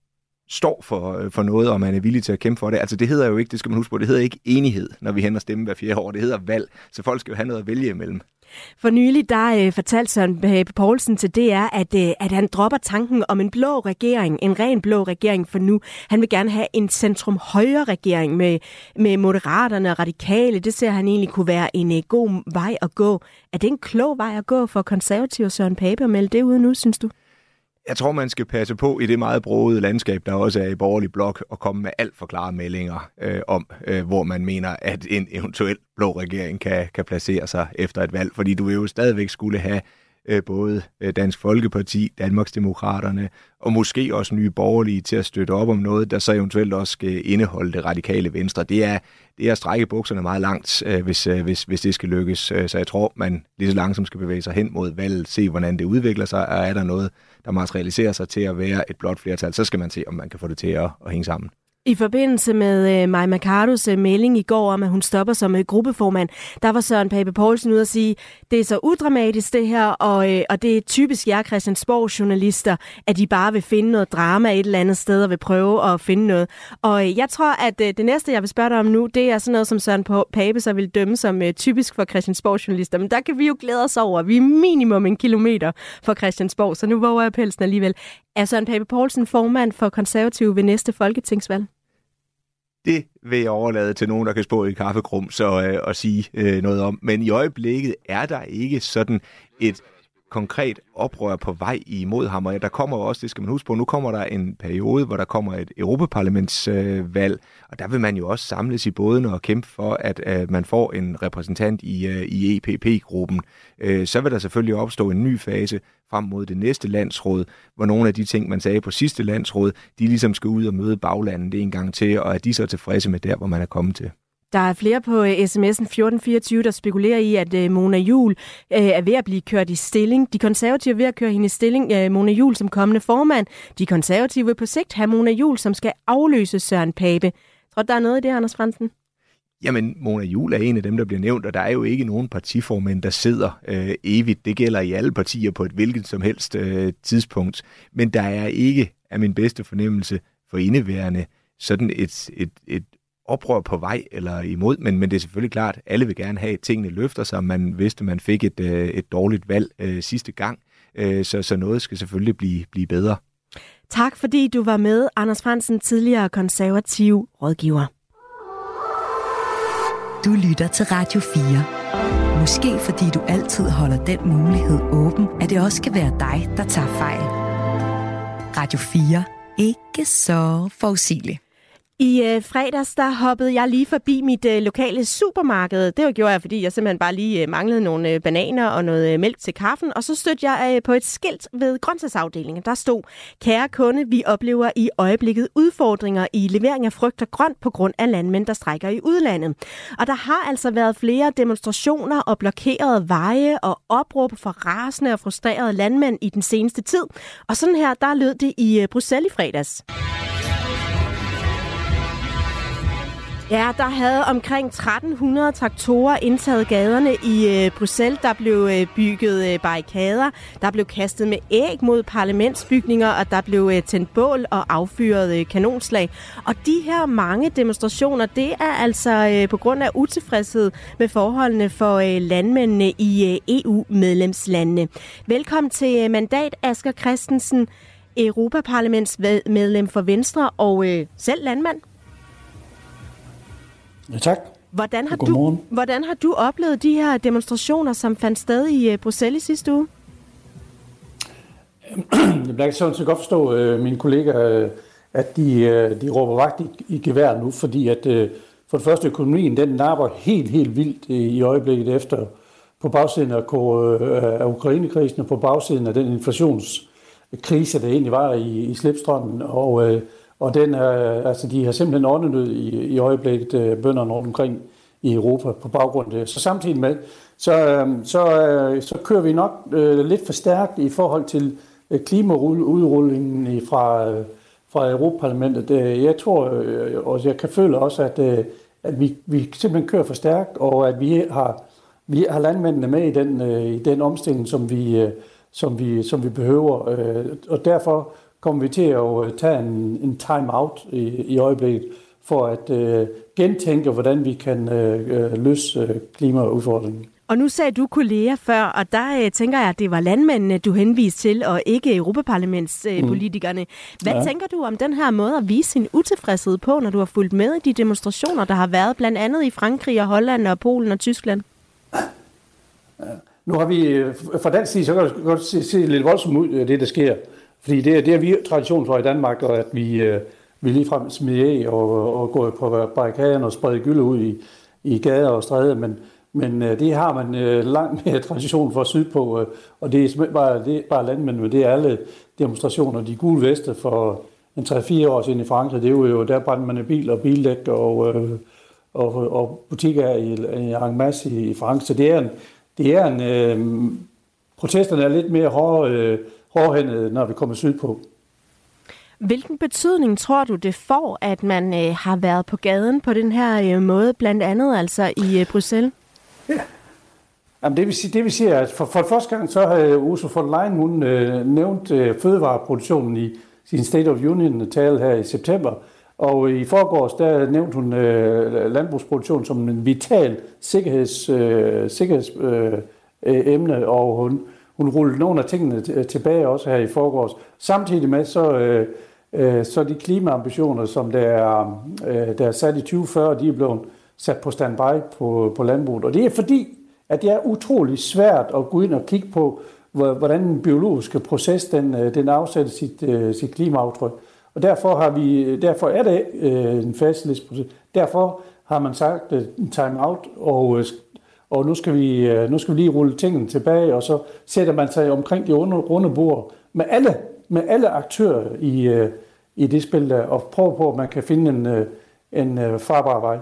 står for, øh, for noget, og man er villig til at kæmpe for det. Altså det hedder jo ikke, det skal man huske på, det hedder ikke enighed, når vi hænder stemme hver fjerde år. Det hedder valg, så folk skal jo have noget at vælge imellem. For nylig, der øh, fortalte Søren Pape Poulsen til DR, at, øh, at han dropper tanken om en blå regering, en ren blå regering for nu. Han vil gerne have en centrum-højre regering med, med moderaterne og radikale. Det ser han egentlig kunne være en øh, god vej at gå. Er det en klog vej at gå for konservative Søren Pape at melde det ud nu, synes du? Jeg tror, man skal passe på i det meget brogede landskab, der også er i borgerlig blok, og komme med alt for klare meldinger øh, om, øh, hvor man mener, at en eventuel blå regering kan, kan placere sig efter et valg. Fordi du vil jo stadigvæk skulle have øh, både øh, Dansk Folkeparti, Danmarksdemokraterne og måske også nye borgerlige til at støtte op om noget, der så eventuelt også skal indeholde det radikale venstre. Det er, det er at strække bukserne meget langt, øh, hvis, øh, hvis, hvis det skal lykkes. Øh, så jeg tror, man lige så langsomt skal bevæge sig hen mod valget, se hvordan det udvikler sig, og er der noget, der materialiserer sig til at være et blot flertal, så skal man se, om man kan få det til at, at hænge sammen. I forbindelse med øh, Maja Mercados øh, melding i går om, at hun stopper som øh, gruppeformand, der var Søren Pape Poulsen ude at sige, det er så udramatisk det her, og, øh, og det er typisk jer Christiansborg-journalister, at de bare vil finde noget drama et eller andet sted og vil prøve at finde noget. Og øh, jeg tror, at øh, det næste, jeg vil spørge dig om nu, det er sådan noget, som Søren Pape så vil dømme som øh, typisk for Christiansborg-journalister. Men der kan vi jo glæde os over. Vi er minimum en kilometer fra Christiansborg, så nu våger jeg pelsen alligevel. Er Søren Pape Poulsen formand for konservative ved næste folketingsvalg? Det vil jeg overlade til nogen, der kan spå i kaffekrum så, øh, og sige øh, noget om. Men i øjeblikket er der ikke sådan et konkret oprør på vej imod ham, og der kommer også, det skal man huske på, nu kommer der en periode, hvor der kommer et Europaparlamentsvalg, og der vil man jo også samles i båden og kæmpe for, at man får en repræsentant i, øh, i EPP-gruppen. Øh, så vil der selvfølgelig opstå en ny fase frem mod det næste landsråd, hvor nogle af de ting, man sagde på sidste landsråd, de ligesom skal ud og møde baglandet en gang til, og er de så tilfredse med der, hvor man er kommet til. Der er flere på øh, sms'en 1424, der spekulerer i, at øh, Mona Jul øh, er ved at blive kørt i stilling. De konservative er ved at køre hende i stilling, Mona Jul som kommende formand. De konservative vil på sigt have Mona Jul, som skal afløse Søren Pape. Tror der er noget i det, Anders Fransen? Jamen, Mona Jul er en af dem, der bliver nævnt, og der er jo ikke nogen partiformænd, der sidder øh, evigt. Det gælder i alle partier på et hvilket som helst øh, tidspunkt. Men der er ikke, af min bedste fornemmelse for indeværende, sådan et, et, et oprør på vej eller imod, men, men det er selvfølgelig klart, at alle vil gerne have, at tingene løfter sig. Man vidste, at man fik et, øh, et dårligt valg øh, sidste gang, øh, så, så noget skal selvfølgelig blive, blive bedre. Tak fordi du var med, Anders Fransen, tidligere konservativ rådgiver. Du lytter til Radio 4. Måske fordi du altid holder den mulighed åben, at det også kan være dig, der tager fejl. Radio 4. Ikke så forudsigeligt. I øh, fredags, der hoppede jeg lige forbi mit øh, lokale supermarked. Det gjorde jeg, fordi jeg simpelthen bare lige øh, manglede nogle øh, bananer og noget øh, mælk til kaffen. Og så stødte jeg øh, på et skilt ved grøntsagsafdelingen. Der stod, kære kunde, vi oplever i øjeblikket udfordringer i levering af frugt og grønt på grund af landmænd, der strækker i udlandet. Og der har altså været flere demonstrationer og blokerede veje og opråb fra rasende og frustrerede landmænd i den seneste tid. Og sådan her, der lød det i øh, Bruxelles i fredags. Ja, der havde omkring 1300 traktorer indtaget gaderne i øh, Bruxelles. Der blev øh, bygget øh, barrikader, der blev kastet med æg mod parlamentsbygninger, og der blev øh, tændt bål og affyret øh, kanonslag. Og de her mange demonstrationer, det er altså øh, på grund af utilfredshed med forholdene for øh, landmændene i øh, EU-medlemslandene. Velkommen til øh, mandat, Asger Christensen, Europaparlamentsmedlem for Venstre og øh, selv landmand. Ja, tak. Hvordan har, du, hvordan har du oplevet de her demonstrationer, som fandt sted i uh, Bruxelles i sidste uge? [CLEARS THROAT] Jeg kan sådan set godt forstå uh, mine kollegaer, uh, at de, uh, de råber vagt i, i gevær nu, fordi at for det første økonomien, den napper helt, helt vildt i, i øjeblikket efter på bagsiden af, af Ukrainekrisen og på bagsiden af den inflationskrise, der egentlig var i, i slipstrømmen. Og uh, og den er, altså, de har simpelthen åndenød i, i øjeblikket, øh, bønderne rundt omkring i Europa på baggrund af det. Så samtidig med, så, øh, så, øh, så kører vi nok øh, lidt for stærkt i forhold til klimaudrullingen fra, fra Europaparlamentet. Jeg tror, og jeg kan føle også, at, at vi, vi simpelthen kører for stærkt, og at vi har, vi har landmændene med i den, i den omstilling, som vi, som vi, som vi behøver. Og derfor kommer vi til at øh, tage en, en time-out i, i øjeblikket for at øh, gentænke, hvordan vi kan øh, øh løse øh, klimaudfordringen. Og nu sagde du kolleger før, og der øh, tænker jeg, at det var landmændene, du henviste til, og ikke Europaparlamentspolitikerne. Øh, mm. Hvad ja. tænker du om den her måde at vise sin utilfredshed på, når du har fulgt med i de demonstrationer, der har været blandt andet i Frankrig og Holland og Polen og Tyskland? Ja. Nu har vi, fra den side, så kan det godt se, se lidt voldsomt ud, det der sker. Fordi det, det er vi tradition for i Danmark, og at vi, øh, vi ligefrem smider og, og går på barrikaderne og spreder gylde ud i, i gader og stræder, men, men øh, det har man øh, langt mere [LAUGHS] tradition for sydpå, øh, og det er bare, det er bare landmænd, men det er alle demonstrationer. De gule veste for en 3-4 år siden i Frankrig, det er jo, der brændte man bil og bildæk og, og, og butikker i, i en masse i Frankrig, så det er en, det er en, øh, protesterne er lidt mere hårde øh, hårdhændede, når vi kommer sydpå. Hvilken betydning tror du, det får, at man øh, har været på gaden på den her øh, måde, blandt andet altså i øh, Bruxelles? Ja. Jamen, det vil sige, det vil sige at for, for første gang, så har Ursula von Leyen hun, øh, nævnt øh, fødevareproduktionen i sin State of Union-tale her i september. Og i forgårs, der nævnte hun øh, landbrugsproduktion som en vital sikkerheds, øh, sikkerhedsemne, øh, og hun, hun rullede nogle af tingene øh, tilbage også her i forgårs. Samtidig med, så, øh, øh, så de klimaambitioner, som der er, øh, der er sat i 2040, de er blevet sat på standby på, på landbruget. Og det er fordi, at det er utrolig svært at gå ind og kigge på, hvordan den biologiske proces den, øh, den afsætter sit, øh, sit klimaaftryk. Og derfor, har vi, derfor er det en en fastlistproces. Derfor har man sagt en time-out, og, og nu, skal vi, øh, nu skal vi lige rulle tingene tilbage, og så sætter man sig omkring de runde, runde bord med alle, med alle aktører i, øh, i det spil der, og prøver på, at man kan finde en, øh, en farbar vej.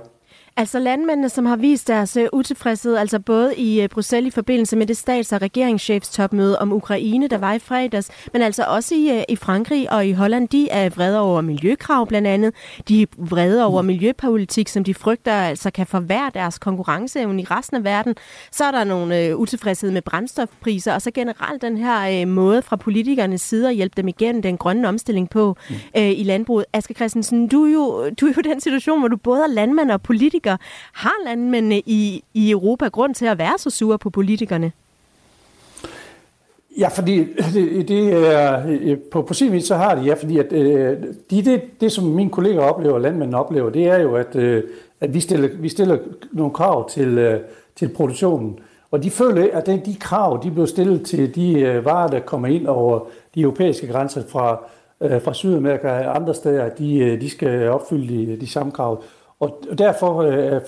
Altså landmændene, som har vist deres uh, utilfredshed, altså både i uh, Bruxelles i forbindelse med det stats- og regeringschefstopmøde om Ukraine, der var i fredags, men altså også i, uh, i Frankrig og i Holland, de er vrede over miljøkrav blandt andet. De er vrede over miljøpolitik, som de frygter altså kan forværre deres konkurrenceevne i resten af verden. Så er der nogle uh, utilfredshed med brændstofpriser, og så generelt den her uh, måde fra politikernes side at hjælpe dem igennem den grønne omstilling på uh, i landbruget. Asger Christensen, du er, jo, du er jo den situation, hvor du både er landmand og politiker, politikere. Har landmændene i, i Europa grund til at være så sure på politikerne? Ja, fordi det, det er, øh, på, på sin vis så har de, ja, fordi at, øh, de, det, det, som mine kolleger oplever, og landmændene oplever, det er jo, at, øh, at vi, stiller, vi stiller nogle krav til, øh, til produktionen. Og de føler, at de krav, de bliver stillet til de øh, varer, der kommer ind over de europæiske grænser fra, øh, fra Sydamerika og andre steder, at de, de skal opfylde de, de samme krav. Og derfor, øh,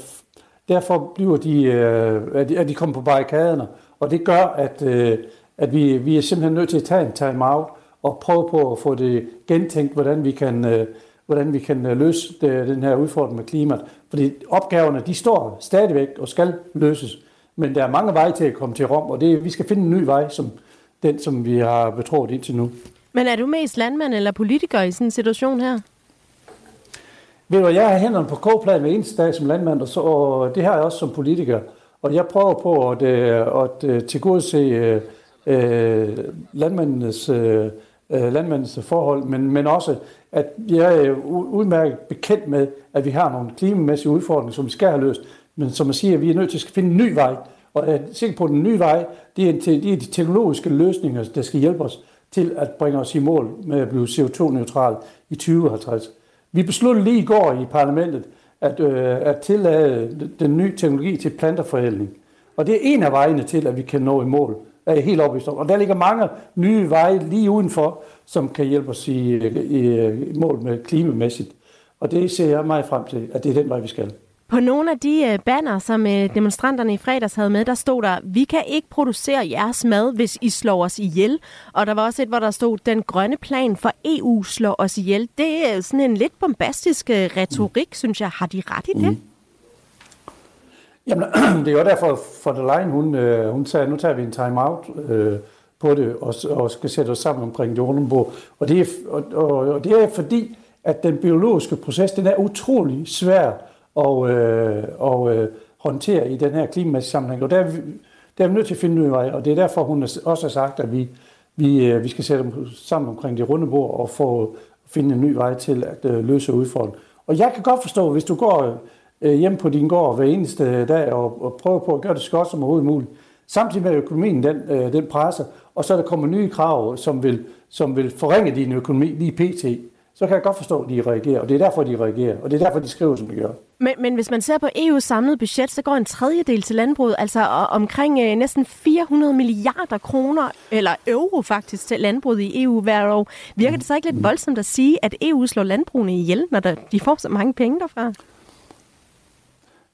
derfor bliver de, øh, er de, at de kommer på barrikaderne, og det gør, at, øh, at vi, vi er simpelthen nødt til at tage en time-out og prøve på at få det gentænkt, hvordan vi kan, øh, hvordan vi kan øh, løse det, den her udfordring med klimaet. Fordi opgaverne, de står stadigvæk og skal løses, men der er mange veje til at komme til Rom, og det, vi skal finde en ny vej, som den, som vi har betroet indtil nu. Men er du mest landmand eller politiker i sådan en situation her? Ved du, jeg har hænderne på kogplan hver eneste dag som landmand, og, så, og det har jeg også som politiker. Og jeg prøver på at, øh, at, at tilgodese øh, øh landmændenes, øh, landmændenes forhold, men, men også, at jeg er udmærket bekendt med, at vi har nogle klimamæssige udfordringer, som vi skal have løst, men som man siger, at vi er nødt til at finde en ny vej. Og jeg er sikker på, at den nye vej, det er, det er de teknologiske løsninger, der skal hjælpe os til at bringe os i mål med at blive CO2-neutral i 2050. Vi besluttede lige i går i parlamentet at, øh, at tillade den nye teknologi til planterforædling. Og det er en af vejene til, at vi kan nå i mål. Er jeg helt opvist om. Og der ligger mange nye veje lige udenfor, som kan hjælpe os i, i, i mål med klimamæssigt. Og det ser jeg meget frem til, at det er den vej, vi skal. På nogle af de øh, banner, som øh, demonstranterne i fredags havde med, der stod der, vi kan ikke producere jeres mad, hvis I slår os ihjel. Og der var også et, hvor der stod, den grønne plan for EU slår os ihjel. Det er sådan en lidt bombastisk øh, retorik, mm. synes jeg. Har de ret i det? Mm. Jamen, [CLEARS THROAT] det er jo derfor, for der Leyen, hun, hun sagde, nu tager vi en time-out øh, på det, og, og skal sætte os sammen omkring det rundenbord. Og det er, og, og, og det er fordi, at den biologiske proces, den er utrolig svær og, øh, og øh, håndtere i den her klimamæssige sammenhæng. Og der er, vi, der er vi nødt til at finde ud af, og det er derfor, hun også har sagt, at vi, Vi, øh, vi skal sætte dem sammen omkring det runde bord og få finde en ny vej til at øh, løse udfordringen. Og jeg kan godt forstå, hvis du går øh, hjem på din gård hver eneste dag og, og prøver på at gøre det så godt som overhovedet muligt, samtidig med at økonomien den, øh, den presser, og så der kommer nye krav, som vil, som vil forringe din økonomi lige pt., så kan jeg godt forstå, at de reagerer, og det er derfor, de reagerer, og det er derfor, de skriver, som de gør. Men, men hvis man ser på EU's samlede budget, så går en tredjedel til landbruget, altså omkring øh, næsten 400 milliarder kroner, eller euro faktisk, til landbruget i EU hver år. Virker det så ikke lidt voldsomt at sige, at EU slår landbrugene ihjel, når der, de får så mange penge derfra?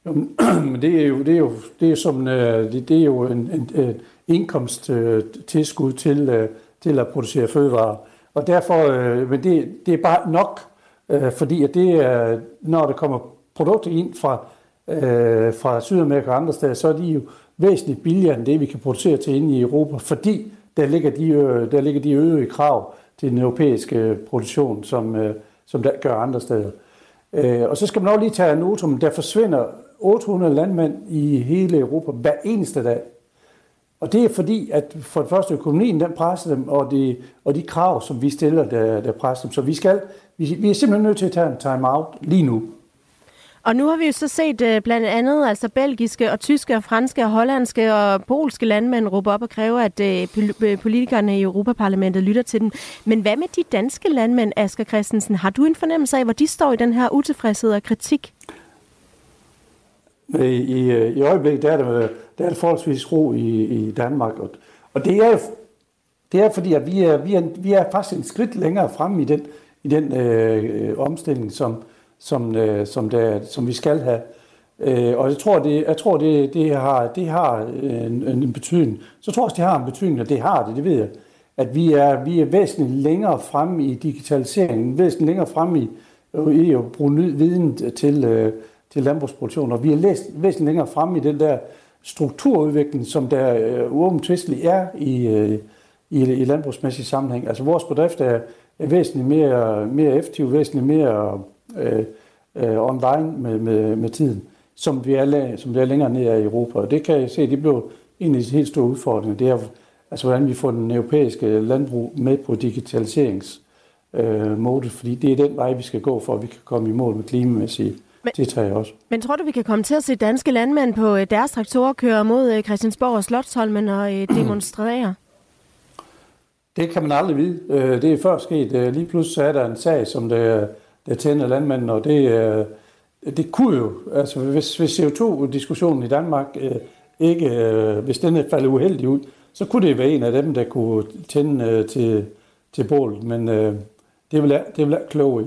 Jo, [CLEARS THROAT] men det er jo, det er jo, det er som, øh, det, det er jo en, en, en indkomsttilskud til, øh, til at producere fødevarer. Og derfor, øh, men det, det er bare nok, øh, fordi at det øh, når der kommer produkter ind fra, øh, fra Sydamerika og andre steder, så er de jo væsentligt billigere end det, vi kan producere til inde i Europa, fordi der ligger de, øh, der ligger de øgede krav til den europæiske produktion, som, som der gør andre steder. Og så skal man også lige tage en notum, der forsvinder 800 landmænd i hele Europa hver eneste dag. Og det er fordi, at for det første økonomien, den presser dem, og de, og de krav, som vi stiller, der, der presser dem. Så vi, skal, vi, vi er simpelthen nødt til at tage en time-out lige nu. Og nu har vi jo så set uh, blandt andet altså belgiske og tyske og franske og hollandske og polske landmænd råbe op og kræve, at uh, politikerne i Europaparlamentet lytter til dem. Men hvad med de danske landmænd, Asger Christensen? Har du en fornemmelse af, hvor de står i den her utilfredshed og kritik? Øh, I, i, i øjeblikket der er, det, der er det forholdsvis ro i, i Danmark. Og, og det er det er fordi, at vi er, vi er, vi er faktisk en skridt længere frem i den, i den øh, øh, omstilling, som, som, øh, som, der, som vi skal have. Øh, og jeg tror, det, jeg tror det, det, har, det har en, en betydning. Så tror jeg også, det har en betydning, og det har det, det ved jeg. At vi er, vi er væsentligt længere frem i digitaliseringen, væsentligt længere frem i, i at bruge ny viden til, øh, til landbrugsproduktion, og vi har læst væsentligt længere frem i den der strukturudvikling, som der øh, uomtvisteligt er i, øh, i, i landbrugsmæssig sammenhæng. Altså vores bedrift er, er væsentligt mere, mere effektiv, væsentligt mere øh, øh, online med, med, med tiden, som vi er, som vi er længere ned i Europa. Og det kan jeg se, det bliver en af de helt store udfordringer. Det er, altså, hvordan vi får den europæiske landbrug med på digitaliseringsmode, øh, mode, fordi det er den vej, vi skal gå, for at vi kan komme i mål med klimamæssige men, det tager jeg også. Men tror du, vi kan komme til at se danske landmænd på øh, deres traktorer køre mod øh, Christiansborg og Slottsholmen og øh, [CLEARS THROAT] demonstrere? Det kan man aldrig vide. Det er før sket. Lige pludselig er der en sag, som der, der tænder landmændene, og det, det kunne jo, altså hvis, hvis CO2-diskussionen i Danmark ikke, hvis den er faldet uheldig ud, så kunne det være en af dem, der kunne tænde til, til bålet, men det vil jeg, det vil jeg kloge i.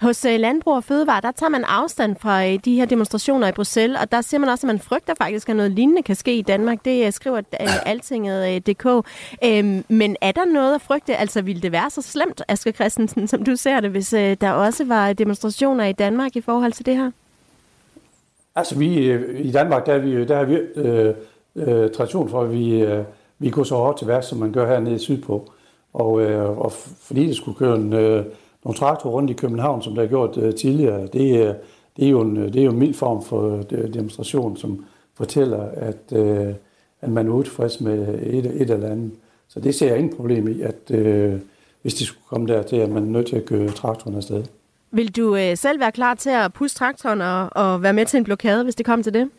Hos øh, Landbrug og Fødevare, der tager man afstand fra øh, de her demonstrationer i Bruxelles, og der siger man også, at man frygter faktisk, at noget lignende kan ske i Danmark. Det øh, skriver altinget.dk. Øhm, men er der noget at frygte? Altså, ville det være så slemt, Asger Christensen, som du ser det, hvis der også var demonstrationer i Danmark i forhold til det her? Altså, vi i Danmark, der, er vi, der har vi øh, øh, tradition for, at vi, øh, vi går så hårdt til værk, som man gør hernede sydpå. Og, øh, og fordi det skulle køre en... Øh, nogle traktorer rundt i København, som der er gjort uh, tidligere, det er, det, er jo en, det er jo en mild form for uh, demonstration, som fortæller, at, uh, at man er utilfreds med et, et eller andet. Så det ser jeg ingen problem i, at uh, hvis det skulle komme der til, at man er nødt til at køre traktoren afsted. Vil du uh, selv være klar til at puste traktoren og, og være med til en blokade, hvis det kommer til det?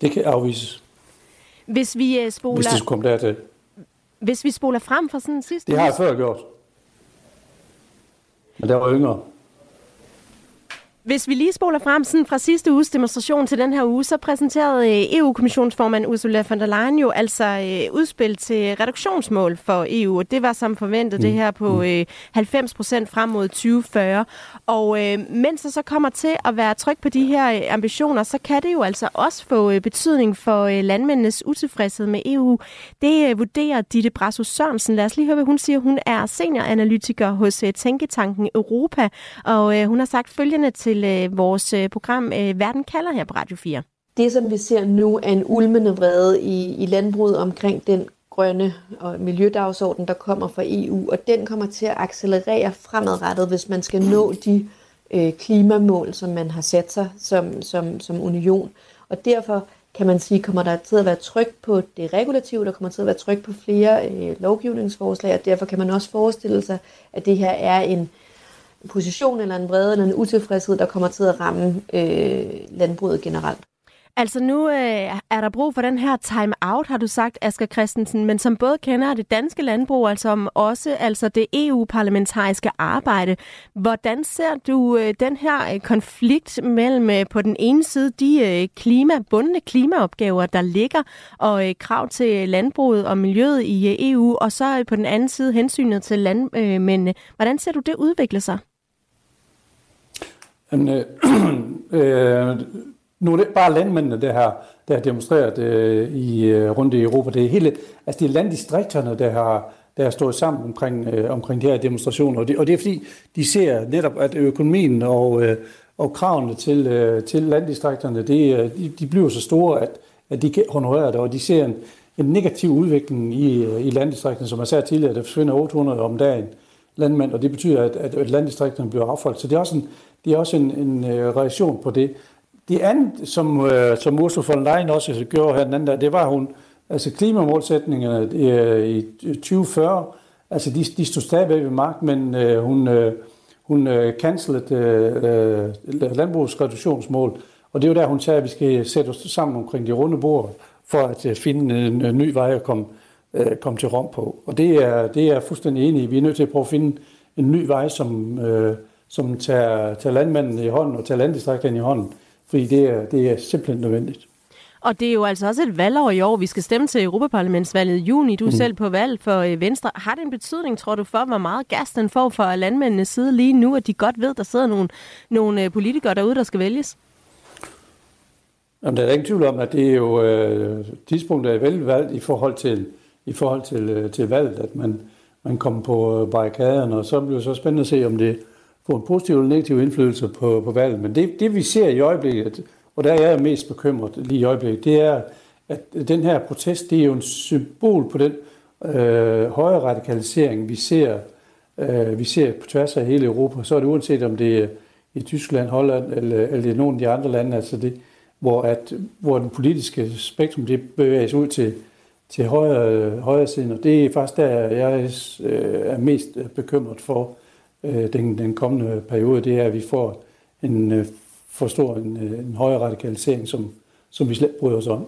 Det kan afvises. Hvis vi uh, spoler... Hvis det skulle komme dertil. Hvis vi spoler frem for sådan en sidste... Det har jeg før gjort. Men der var yngre. Hvis vi lige spoler frem sådan fra sidste uges demonstration til den her uge, så præsenterede øh, EU-kommissionsformand Ursula von der Leyen jo altså øh, udspil til reduktionsmål for EU, og det var som forventet mm. det her på 90 mm. øh, procent frem mod 2040. Og øh, mens der så kommer til at være tryk på de her ambitioner, så kan det jo altså også få betydning for landmændenes utilfredshed med EU. Det vurderer Ditte Brasso Sørensen. Lad os lige høre, hvad hun siger. Hun er senioranalytiker hos Tænketanken Europa, og hun har sagt følgende til til øh, vores øh, program øh, Verden kalder her på Radio 4. Det, som vi ser nu, er en ulmende vrede i, i landbruget omkring den grønne og miljødagsorden, der kommer fra EU, og den kommer til at accelerere fremadrettet, hvis man skal nå de øh, klimamål, som man har sat sig som, som, som union. Og derfor kan man sige, kommer der til at være tryk på det regulative, der kommer til at være tryk på flere øh, lovgivningsforslag, og derfor kan man også forestille sig, at det her er en position eller en vrede eller en utilfredshed, der kommer til at ramme øh, landbruget generelt. Altså nu øh, er der brug for den her time-out, har du sagt, Asger Christensen, men som både kender det danske landbrug, altså om også altså det EU-parlamentariske arbejde. Hvordan ser du øh, den her øh, konflikt mellem øh, på den ene side de øh, klima, bundne klimaopgaver, der ligger, og øh, krav til landbruget og miljøet i øh, EU, og så øh, på den anden side hensynet til landmændene. Øh, Hvordan ser du det udvikle sig? Jamen, øh, [CLEARS THROAT] øh, nu er det bare landmændene, der har, der har demonstreret øh, i, øh, rundt i Europa. Det er, hele, altså det er landdistrikterne, der har, der har stået sammen omkring, øh, omkring de her demonstrationer. Og det, og det er fordi, de ser netop, at økonomien og, øh, og kravene til, øh, til landdistrikterne, det, øh, de, de bliver så store, at, at de kan honorere det, og de ser en, en negativ udvikling i, øh, i landdistrikterne, som jeg sagde tidligere, der forsvinder 800 om dagen landmænd, og det betyder, at, at landdistrikterne bliver affolket. Så det er også en, det er også en, en øh, reaktion på det. Det andet, som, øh, som Ursula von Leyen også gjorde her den anden dag, det var hun, altså klimamålsætningerne øh, i 2040, altså de, de stod stadigvæk ved magt, men øh, hun, øh, hun øh, cancelede øh, øh, landbrugsreduktionsmål, og det er jo der, hun sagde, at vi skal sætte os sammen omkring de runde bord, for at øh, finde en, en ny vej at komme, øh, komme til Rom på. Og det er, det er jeg fuldstændig enig i. Vi er nødt til at prøve at finde en ny vej, som, øh, som tager, tager landmændene i hånden og tager landdistrikterne i hånden fordi det er, det er simpelthen nødvendigt. Og det er jo altså også et valgår i år. Vi skal stemme til Europaparlamentsvalget i juni. Du er mm. selv på valg for øh, Venstre. Har det en betydning, tror du, for hvor meget gas den får for landmændenes side lige nu, at de godt ved, der sidder nogle, nogle øh, politikere derude, der skal vælges? Jamen, der er ingen tvivl om, at det er jo øh, tidspunktet er vel valgt i forhold til, i forhold til, øh, til valget, at man, man kommer på barrikaderne, og så bliver det så spændende at se, om det, få en positiv eller negativ indflydelse på, på valget. Men det, det vi ser i øjeblikket, og der er jeg mest bekymret lige i øjeblikket, det er, at den her protest, det er jo en symbol på den øh, højre radikalisering, vi ser, øh, vi ser på tværs af hele Europa. Så er det uanset om det er i Tyskland, Holland eller, eller i nogle af de andre lande, altså det, hvor, at, hvor den politiske spektrum det bevæger sig ud til, til højre, højre siden. Og det er faktisk der, jeg øh, er mest bekymret for, øh, den, den kommende periode, det er, at vi får en øh, for stor en, øh, en højere radikalisering, som, som vi slet bryder os om.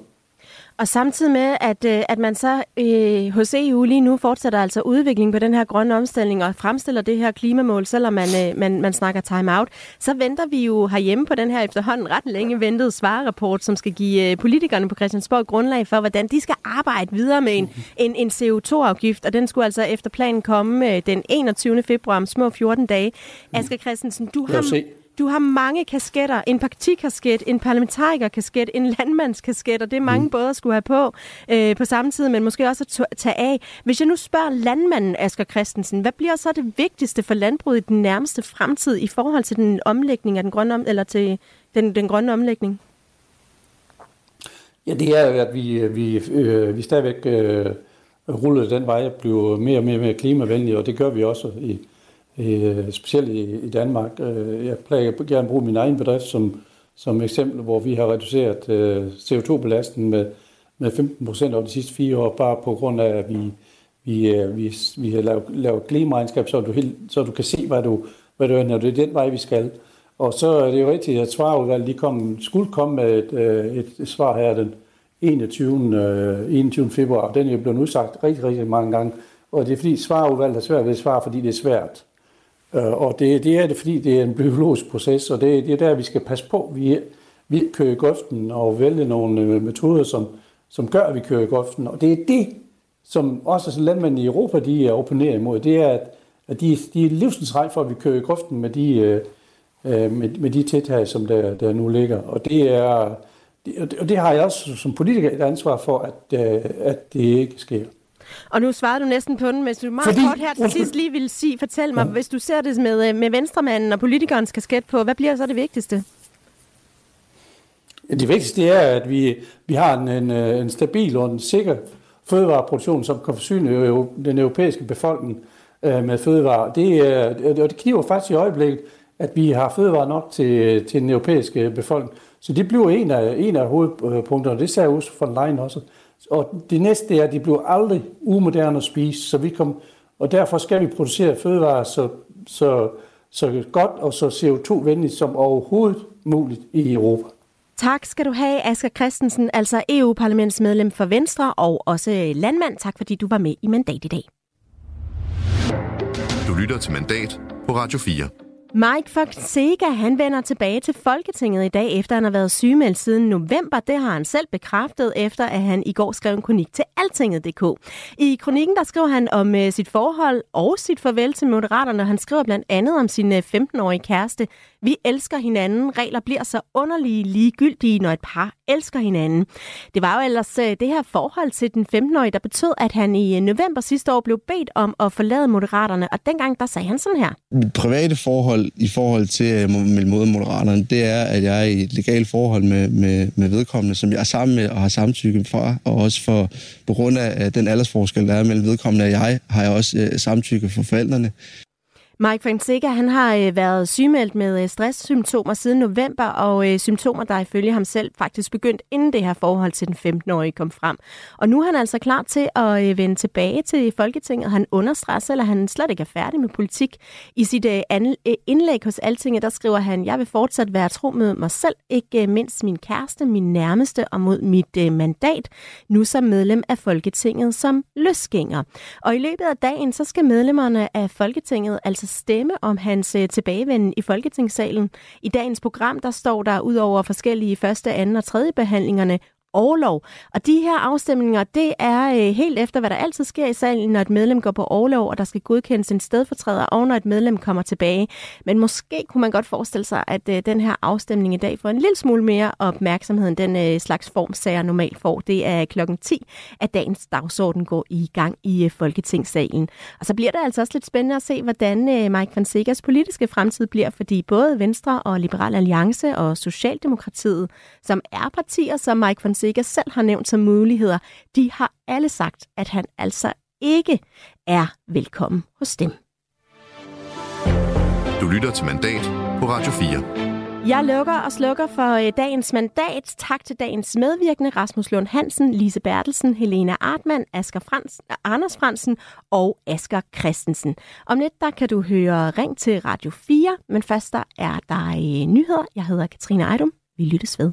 Og samtidig med, at, øh, at man så øh, hos EU lige nu fortsætter altså udvikling på den her grønne omstilling og fremstiller det her klimamål, selvom man, øh, man, man snakker time-out, så venter vi jo herhjemme på den her efterhånden ret længe ventede svarerapport, som skal give øh, politikerne på Christiansborg grundlag for, hvordan de skal arbejde videre med en, en, en CO2-afgift, og den skulle altså efter planen komme øh, den 21. februar om små 14 dage. Asger Christensen, du har... Du har mange kasketter. En partikasket, en parlamentarikerkasket, en landmandskasket, og det er mange mm. både at skulle have på øh, på samme tid, men måske også at tage af. Hvis jeg nu spørger landmanden Asger Christensen, hvad bliver så det vigtigste for landbruget i den nærmeste fremtid i forhold til den omlægning af den grønne, om, eller til den, den grønne omlægning? Ja, det er jo, at vi, vi, øh, vi stadigvæk øh, ruller den vej at blive mere og mere, mere klimavenlige, og det gør vi også i, øh, specielt i, i Danmark. Øh, jeg plejer gerne at bruge min egen bedrift som, som eksempel, hvor vi har reduceret øh, CO2-belastningen med, med 15 procent over de sidste fire år, bare på grund af, at vi, vi, øh, vi, vi har lavet, lavet klimaregnskab, så du, helt, så du kan se, hvad du, hvad du er, når det er den vej, vi skal. Og så er det jo rigtigt, at svarudvalget lige kom, skulle komme med et, øh, et, et svar her den 21. Øh, 21. februar. Den er jo blevet udsagt rigtig, rigtig mange gange. Og det er fordi svarudvalget er svært ved at svare, fordi det er svært. Øh, og det, det er det, fordi det er en biologisk proces, og det, det er der, vi skal passe på. Vi, vi kører i grøften og vælge nogle øh, metoder, som, som gør, at vi kører i grøften. Og det er det, som også landmænd i Europa de er opponeret imod. Det er, at, at de, de er livsensrej for, at vi kører i grøften med de, øh, øh, med, med de tiltag, som der, der nu ligger. Og det er og det har jeg også som politiker et ansvar for, at, at det ikke sker. Og nu svarer du næsten på den, men du meget Fordi... kort her til sidst lige vil sige, fortæl mig, ja. hvis du ser det med, øh, med venstremanden og politikernes kasket på, hvad bliver så det vigtigste? Det vigtigste er, at vi, vi har en, en, øh, en stabil og en sikker fødevareproduktion, som kan forsyne den europæiske befolkning øh, med fødevarer. Det, er, og det kniver faktisk i øjeblikket, at vi har fødevarer nok til, til den europæiske befolkning. Så det bliver en af, en af hovedpunkterne, det sagde Ursula von Leyen også. Og det næste er, at de bliver aldrig umoderne at spise, så vi kom, og derfor skal vi producere fødevarer så, så, så godt og så CO2-venligt som overhovedet muligt i Europa. Tak skal du have, Asger Christensen, altså EU-parlamentsmedlem for Venstre og også landmand. Tak fordi du var med i Mandat i dag. Du lytter til Mandat på Radio 4. Mike Fonseca, han vender tilbage til Folketinget i dag, efter han har været sygemeldt siden november. Det har han selv bekræftet, efter at han i går skrev en kronik til altinget.dk. I kronikken, der skriver han om øh, sit forhold og sit farvel til Moderaterne. Han skriver blandt andet om sin øh, 15-årige kæreste. Vi elsker hinanden. Regler bliver så underlige ligegyldige, når et par elsker hinanden. Det var jo ellers øh, det her forhold til den 15-årige, der betød, at han i øh, november sidste år blev bedt om at forlade Moderaterne. Og dengang, der sagde han sådan her. Private forhold i forhold til øh, mod Moderaterne, det er, at jeg er i et legalt forhold med, med, med vedkommende, som jeg er sammen med og har samtykke fra, og også for, på grund af den aldersforskel, der er mellem vedkommende og jeg, har jeg også øh, samtykke fra forældrene. Mike Fonseca han har øh, været sygemeldt med øh, stresssymptomer siden november, og øh, symptomer, der ifølge ham selv faktisk begyndt, inden det her forhold til den 15-årige kom frem. Og nu er han altså klar til at vende tilbage til Folketinget. Han understreger selv, at han slet ikke er færdig med politik. I sit indlæg hos Altinget, der skriver han, jeg vil fortsat være tro med mig selv, ikke mindst min kæreste, min nærmeste og mod mit mandat, nu som medlem af Folketinget som løsgænger. Og i løbet af dagen, så skal medlemmerne af Folketinget altså stemme om hans øh, tilbagevenden i Folketingssalen. I dagens program, der står der ud over forskellige første, anden og tredje behandlingerne overlov. Og de her afstemninger, det er øh, helt efter, hvad der altid sker i salen, når et medlem går på overlov, og der skal godkendes en stedfortræder, og når et medlem kommer tilbage. Men måske kunne man godt forestille sig, at øh, den her afstemning i dag får en lille smule mere opmærksomhed, end den øh, slags formsager normalt får. Det er klokken 10, at dagens dagsorden går i gang i øh, Folketingssalen. Og så bliver det altså også lidt spændende at se, hvordan øh, Mike Fonsegas politiske fremtid bliver, fordi både Venstre og Liberal Alliance og Socialdemokratiet, som er partier, som Mike Fonseca Fonseca selv har nævnt som muligheder, de har alle sagt, at han altså ikke er velkommen hos dem. Du lytter til Mandat på Radio 4. Jeg lukker og slukker for øh, dagens mandat. Tak til dagens medvirkende Rasmus Lund Hansen, Lise Bertelsen, Helena Artmann, Asger Frans, Anders Fransen og Asger Christensen. Om lidt der kan du høre Ring til Radio 4, men først der er der øh, nyheder. Jeg hedder Katrine Ejdum. Vi lyttes ved.